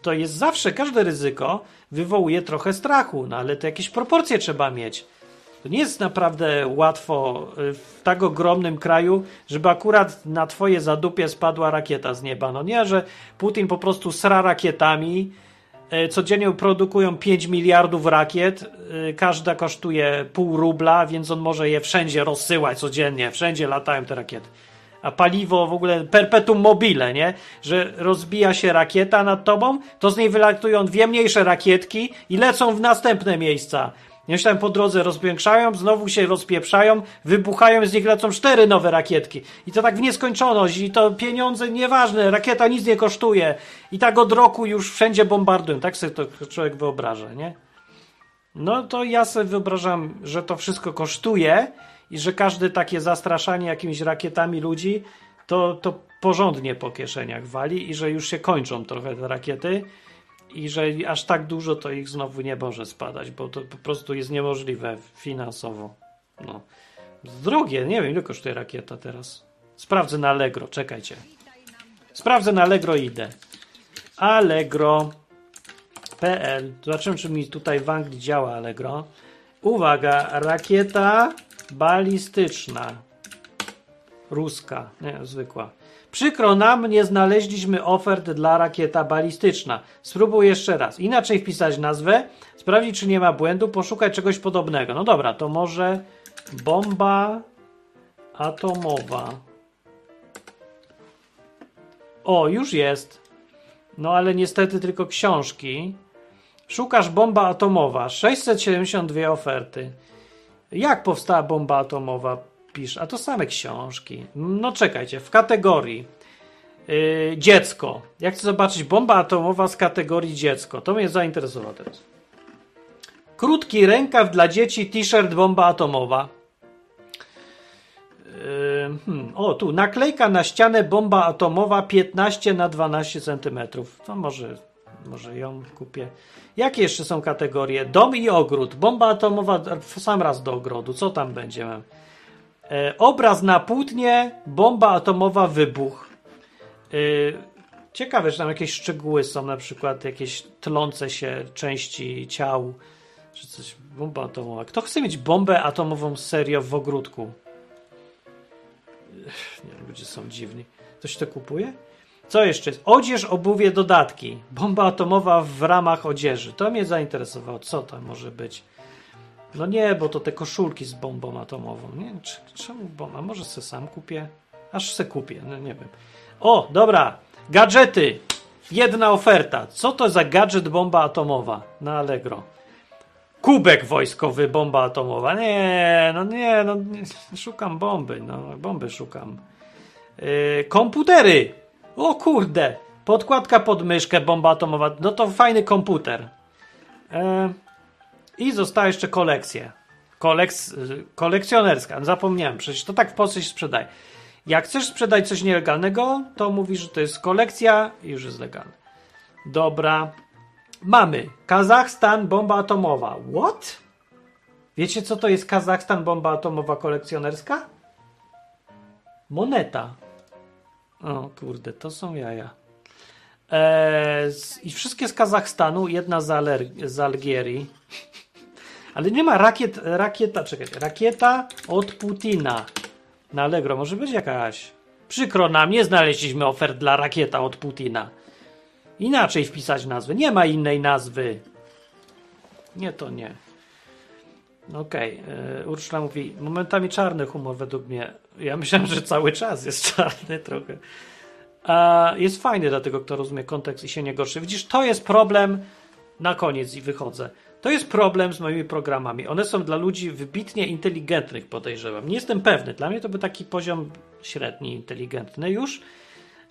to jest zawsze, każde ryzyko wywołuje trochę strachu, no ale to jakieś proporcje trzeba mieć. To nie jest naprawdę łatwo y, w tak ogromnym kraju, żeby akurat na twoje zadupie spadła rakieta z nieba. No nie, że Putin po prostu sra rakietami, y, codziennie produkują 5 miliardów rakiet, y, każda kosztuje pół rubla, więc on może je wszędzie rozsyłać codziennie, wszędzie latają te rakiety a paliwo w ogóle perpetuum mobile, nie? Że rozbija się rakieta nad tobą, to z niej wylatują dwie mniejsze rakietki i lecą w następne miejsca. Jeszcze tam po drodze rozpiększają, znowu się rozpieprzają, wybuchają, z nich lecą cztery nowe rakietki. I to tak w nieskończoność, i to pieniądze nieważne, rakieta nic nie kosztuje. I tak od roku już wszędzie bombardują. Tak sobie to człowiek wyobraża, nie? No to ja sobie wyobrażam, że to wszystko kosztuje i że każde takie zastraszanie jakimiś rakietami ludzi to, to porządnie po kieszeniach wali i że już się kończą trochę te rakiety i że aż tak dużo to ich znowu nie może spadać, bo to po prostu jest niemożliwe finansowo. No. Drogie, nie wiem ile kosztuje rakieta teraz. Sprawdzę na Allegro, czekajcie. Sprawdzę na Allegro i idę. Allegro.pl Zobaczymy, czy mi tutaj w Anglii działa Allegro. Uwaga, rakieta balistyczna. Ruska, nie, zwykła. Przykro nam, nie znaleźliśmy ofert dla rakieta balistyczna. Spróbuj jeszcze raz. Inaczej wpisać nazwę, sprawdzić, czy nie ma błędu, poszukać czegoś podobnego. No dobra, to może bomba atomowa. O, już jest. No ale niestety tylko książki. Szukasz bomba atomowa. 672 oferty. Jak powstała bomba atomowa? Pisz, a to same książki. No czekajcie, w kategorii yy, dziecko. Jak chcę zobaczyć bomba atomowa z kategorii dziecko, to mnie zainteresowało teraz. Krótki rękaw dla dzieci, t-shirt bomba atomowa. Yy, hmm, o, tu naklejka na ścianę bomba atomowa 15 na 12 cm. To może, może ją kupię. Jakie jeszcze są kategorie? Dom i ogród. Bomba atomowa sam raz do ogrodu. Co tam będzie? E, obraz na płótnie, bomba atomowa, wybuch. E, ciekawe, że tam jakieś szczegóły są, na przykład jakieś tlące się części ciał, czy coś. Bomba atomowa. Kto chce mieć bombę atomową serio w ogródku? Nie, ludzie są dziwni. Ktoś to kupuje? Co jeszcze? Odzież, obuwie, dodatki. Bomba atomowa w ramach odzieży. To mnie zainteresowało. Co to może być? No nie, bo to te koszulki z bombą atomową. Nie czemu bomba? Może se sam kupię? Aż se kupię, no nie wiem. O, dobra. Gadżety. Jedna oferta. Co to za gadżet bomba atomowa na Allegro? Kubek wojskowy, bomba atomowa. Nie, no nie, no nie, szukam bomby, no bomby szukam. Yy, komputery! O kurde! Podkładka pod myszkę, bomba atomowa. No to fajny komputer. Yy, I została jeszcze kolekcja. Koleks, kolekcjonerska. Zapomniałem, przecież to tak w Polsce się sprzedaje. Jak chcesz sprzedać coś nielegalnego, to mówisz, że to jest kolekcja i już jest legalne. Dobra. Mamy Kazachstan, bomba atomowa. What? Wiecie, co to jest Kazachstan, bomba atomowa kolekcjonerska? Moneta. O kurde, to są jaja. Eee, z, I wszystkie z Kazachstanu, jedna z, Aler- z Algierii. Ale nie ma rakiet, rakieta, czekajcie, rakieta od Putina. Na Allegro może być jakaś. Przykro nam, nie znaleźliśmy ofert dla rakieta od Putina. Inaczej wpisać nazwę. Nie ma innej nazwy. Nie, to nie. Okej. Okay. Urszula mówi, momentami czarny humor według mnie. Ja myślałem, że cały czas jest czarny trochę. A jest fajny dla tego, kto rozumie kontekst i się nie gorszy. Widzisz, to jest problem. Na koniec i wychodzę. To jest problem z moimi programami. One są dla ludzi wybitnie inteligentnych, podejrzewam. Nie jestem pewny. Dla mnie to by taki poziom średni, inteligentny już,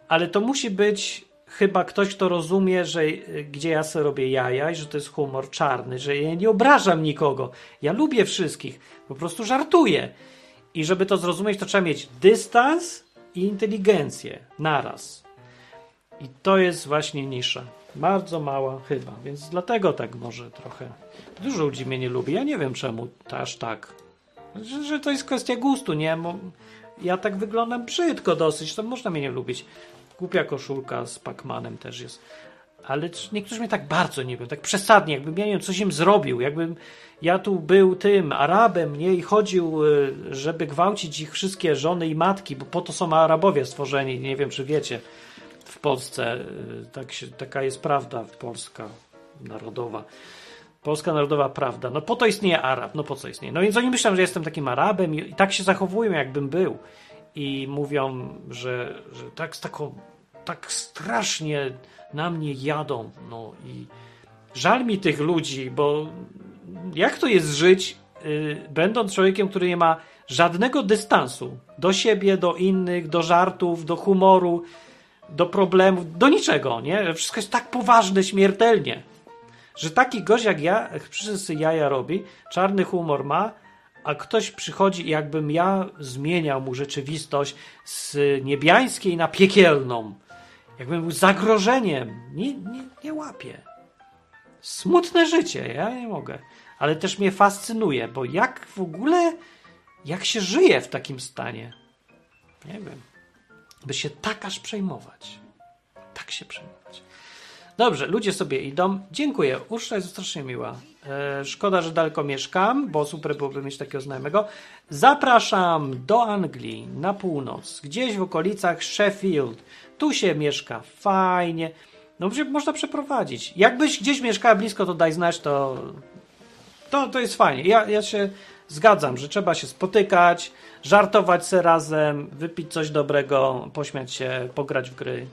ale to musi być chyba ktoś, kto rozumie, że gdzie ja sobie robię jaja i że to jest humor czarny, że ja nie obrażam nikogo. Ja lubię wszystkich, po prostu żartuję. I żeby to zrozumieć, to trzeba mieć dystans i inteligencję naraz. I to jest właśnie nisza. Bardzo mała chyba, więc dlatego tak może trochę. Dużo ludzi mnie nie lubi. Ja nie wiem czemu aż tak. Że, że to jest kwestia gustu, nie? Ja tak wyglądam brzydko dosyć, to można mnie nie lubić. Głupia koszulka z Pacmanem też jest. Ale niektórzy mnie tak bardzo nie wiem, tak przesadnie, jakbym ja nie wiem, coś im zrobił, jakbym ja tu był tym Arabem, nie, i chodził, żeby gwałcić ich wszystkie żony i matki, bo po to są Arabowie stworzeni, nie wiem, czy wiecie w Polsce. Tak się, taka jest prawda polska narodowa. Polska narodowa prawda. No po to istnieje Arab, no po co istnieje? No więc oni myślą, że jestem takim Arabem i, i tak się zachowują, jakbym był. I mówią, że, że tak tak strasznie na mnie jadą. No i żal mi tych ludzi, bo jak to jest żyć, yy, będąc człowiekiem, który nie ma żadnego dystansu do siebie, do innych, do żartów, do humoru, do problemów, do niczego, nie? Wszystko jest tak poważne śmiertelnie, że taki gość jak ja, wszyscy jaja robi, czarny humor ma, a ktoś przychodzi jakbym ja zmieniał mu rzeczywistość z niebiańskiej na piekielną. Jakbym był zagrożeniem. Nie, nie, nie łapię. Smutne życie, ja nie mogę. Ale też mnie fascynuje, bo jak w ogóle, jak się żyje w takim stanie? Nie wiem by się tak aż przejmować. Tak się przejmować. Dobrze, ludzie sobie idą. Dziękuję. Urszula jest strasznie miła. E, szkoda, że daleko mieszkam, bo super byłoby mieć takiego znajomego. Zapraszam do Anglii na północ, gdzieś w okolicach Sheffield. Tu się mieszka fajnie. No, można przeprowadzić. Jakbyś gdzieś mieszkała blisko, to daj znać, to, to, to jest fajnie. Ja, ja się zgadzam, że trzeba się spotykać, żartować se razem, wypić coś dobrego, pośmiać się, pograć w gry.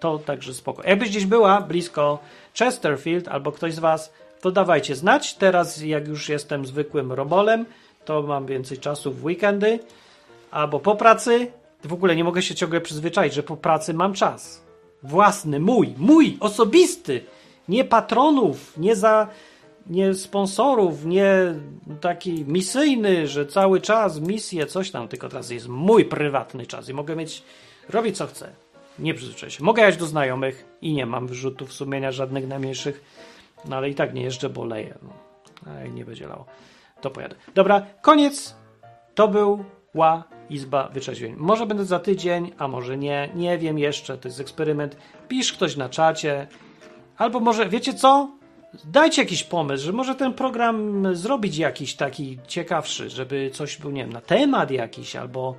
To także spoko. Jakbyś gdzieś była blisko Chesterfield albo ktoś z Was, to dawajcie znać. Teraz, jak już jestem zwykłym robolem, to mam więcej czasu w weekendy albo po pracy. W ogóle nie mogę się ciągle przyzwyczaić, że po pracy mam czas. Własny, mój, mój, osobisty. Nie patronów, nie za nie sponsorów, nie taki misyjny, że cały czas misje, coś tam, tylko teraz jest mój prywatny czas i mogę mieć, robić co chcę. Nie przyzwyczaj się. Mogę jechać do znajomych i nie mam wyrzutów sumienia żadnych najmniejszych, no ale i tak nie jeżdżę, bo leję. No. A nie będzie lało. To pojadę. Dobra, koniec. To był ła Izba Wyczeźwień. Może będę za tydzień, a może nie. Nie wiem jeszcze, to jest eksperyment. Pisz ktoś na czacie. Albo może, wiecie co? Dajcie jakiś pomysł, że może ten program zrobić jakiś taki ciekawszy, żeby coś był, nie wiem, na temat jakiś, albo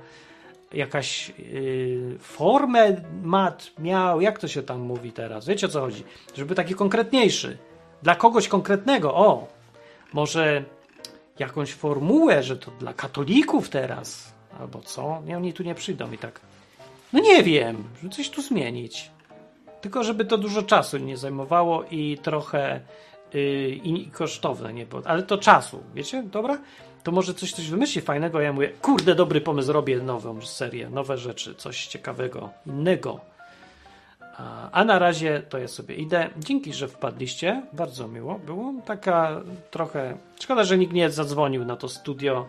jakaś yy, formę mat miał, jak to się tam mówi teraz, wiecie o co chodzi, żeby taki konkretniejszy, dla kogoś konkretnego, o, może jakąś formułę, że to dla katolików teraz, albo co, nie, oni tu nie przyjdą i tak, no nie wiem, żeby coś tu zmienić. Tylko żeby to dużo czasu nie zajmowało i trochę yy, i kosztowne, nie? Bo, ale to czasu, wiecie? Dobra? To może coś, coś wymyśli fajnego, ja mówię, kurde, dobry pomysł, robię nową serię, nowe rzeczy, coś ciekawego, innego. A, a na razie to ja sobie idę. Dzięki, że wpadliście, bardzo miło było. Taka trochę, szkoda, że nikt nie zadzwonił na to studio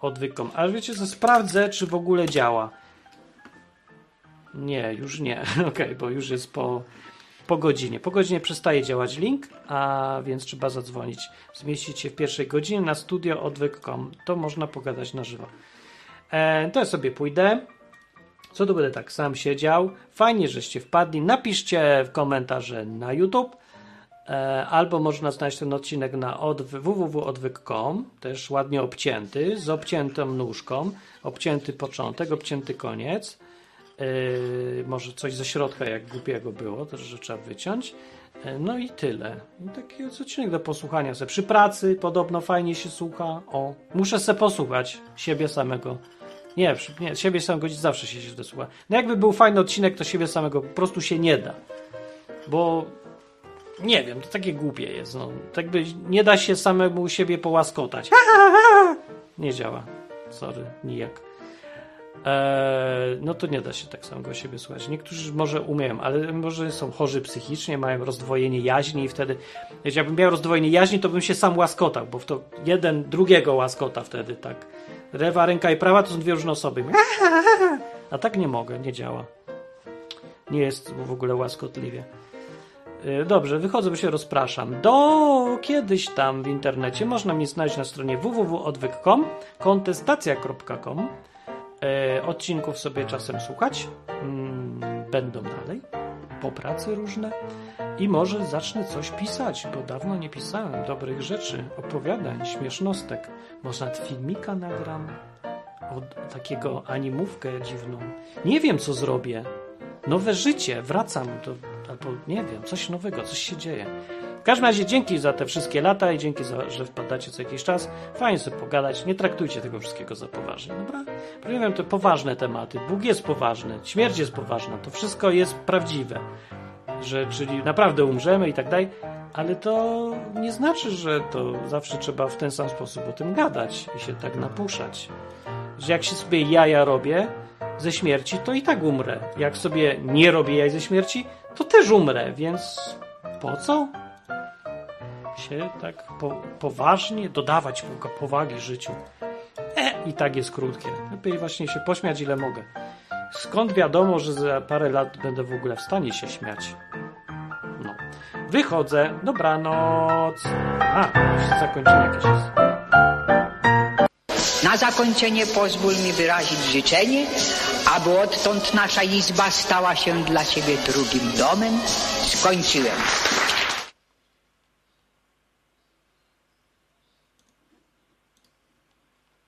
odwykom, ale wiecie co, sprawdzę, czy w ogóle działa. Nie, już nie. ok, bo już jest po, po godzinie. Po godzinie przestaje działać link, a więc trzeba zadzwonić. Zmieścić się w pierwszej godzinie na studio odwyk.com. To można pogadać na żywo. E, to ja sobie pójdę. Co tu będę tak sam siedział? Fajnie, żeście wpadli. Napiszcie w komentarze na YouTube. E, albo można znaleźć ten odcinek na odwy, www.odwyk.com, też ładnie obcięty, z obciętą nóżką, obcięty początek, obcięty koniec. Yy, może coś ze środka, jak głupiego było, też że trzeba wyciąć. Yy, no i tyle. I taki odcinek do posłuchania se. Przy pracy podobno fajnie się słucha. O, muszę se posłuchać siebie samego. Nie, przy, nie siebie samego zawsze się źle słucha. No jakby był fajny odcinek, to siebie samego po prostu się nie da. Bo nie wiem, to takie głupie jest. No. Tak by nie da się samemu siebie połaskotać. Nie działa. Sorry, nijak. Eee, no to nie da się tak samego siebie słuchać. Niektórzy może umieją, ale może są chorzy psychicznie, mają rozdwojenie jaźni i wtedy, jeśli jakbym miał rozdwojenie jaźni, to bym się sam łaskotał, bo w to jeden drugiego łaskota wtedy, tak. Lewa ręka i prawa to są dwie różne osoby. A tak nie mogę, nie działa. Nie jest w ogóle łaskotliwie. Eee, dobrze, wychodzę, bo się rozpraszam. Do kiedyś tam w internecie można mnie znaleźć na stronie www.odwyk.com, kontestacja.com E, odcinków sobie czasem słuchać. Mm, będą dalej. Po pracy różne. I może zacznę coś pisać, bo dawno nie pisałem dobrych rzeczy, opowiadań, śmiesznostek. Może nawet filmika nagram. Od takiego animówkę dziwną. Nie wiem, co zrobię. Nowe życie, wracam do, albo nie wiem, coś nowego, coś się dzieje. Każdym razie dzięki za te wszystkie lata i dzięki za, że wpadacie co jakiś czas. Fajnie sobie pogadać, nie traktujcie tego wszystkiego za poważnie, dobra? Nie wiem, to poważne tematy. Bóg jest poważny, śmierć jest poważna, to wszystko jest prawdziwe. Że, czyli naprawdę umrzemy i tak dalej, ale to nie znaczy, że to zawsze trzeba w ten sam sposób o tym gadać i się tak napuszać. Że jak się sobie jaja robię ze śmierci, to i tak umrę. Jak sobie nie robię jaj ze śmierci, to też umrę, więc po co? Się tak po, poważnie dodawać powagi życiu. E, i tak jest krótkie. Lepiej właśnie się pośmiać ile mogę. Skąd wiadomo, że za parę lat będę w ogóle w stanie się śmiać? No. Wychodzę. Dobranoc. A, jeszcze zakończenie jakieś jest. Na zakończenie pozwól mi wyrazić życzenie, aby odtąd nasza izba stała się dla Ciebie drugim domem. Skończyłem.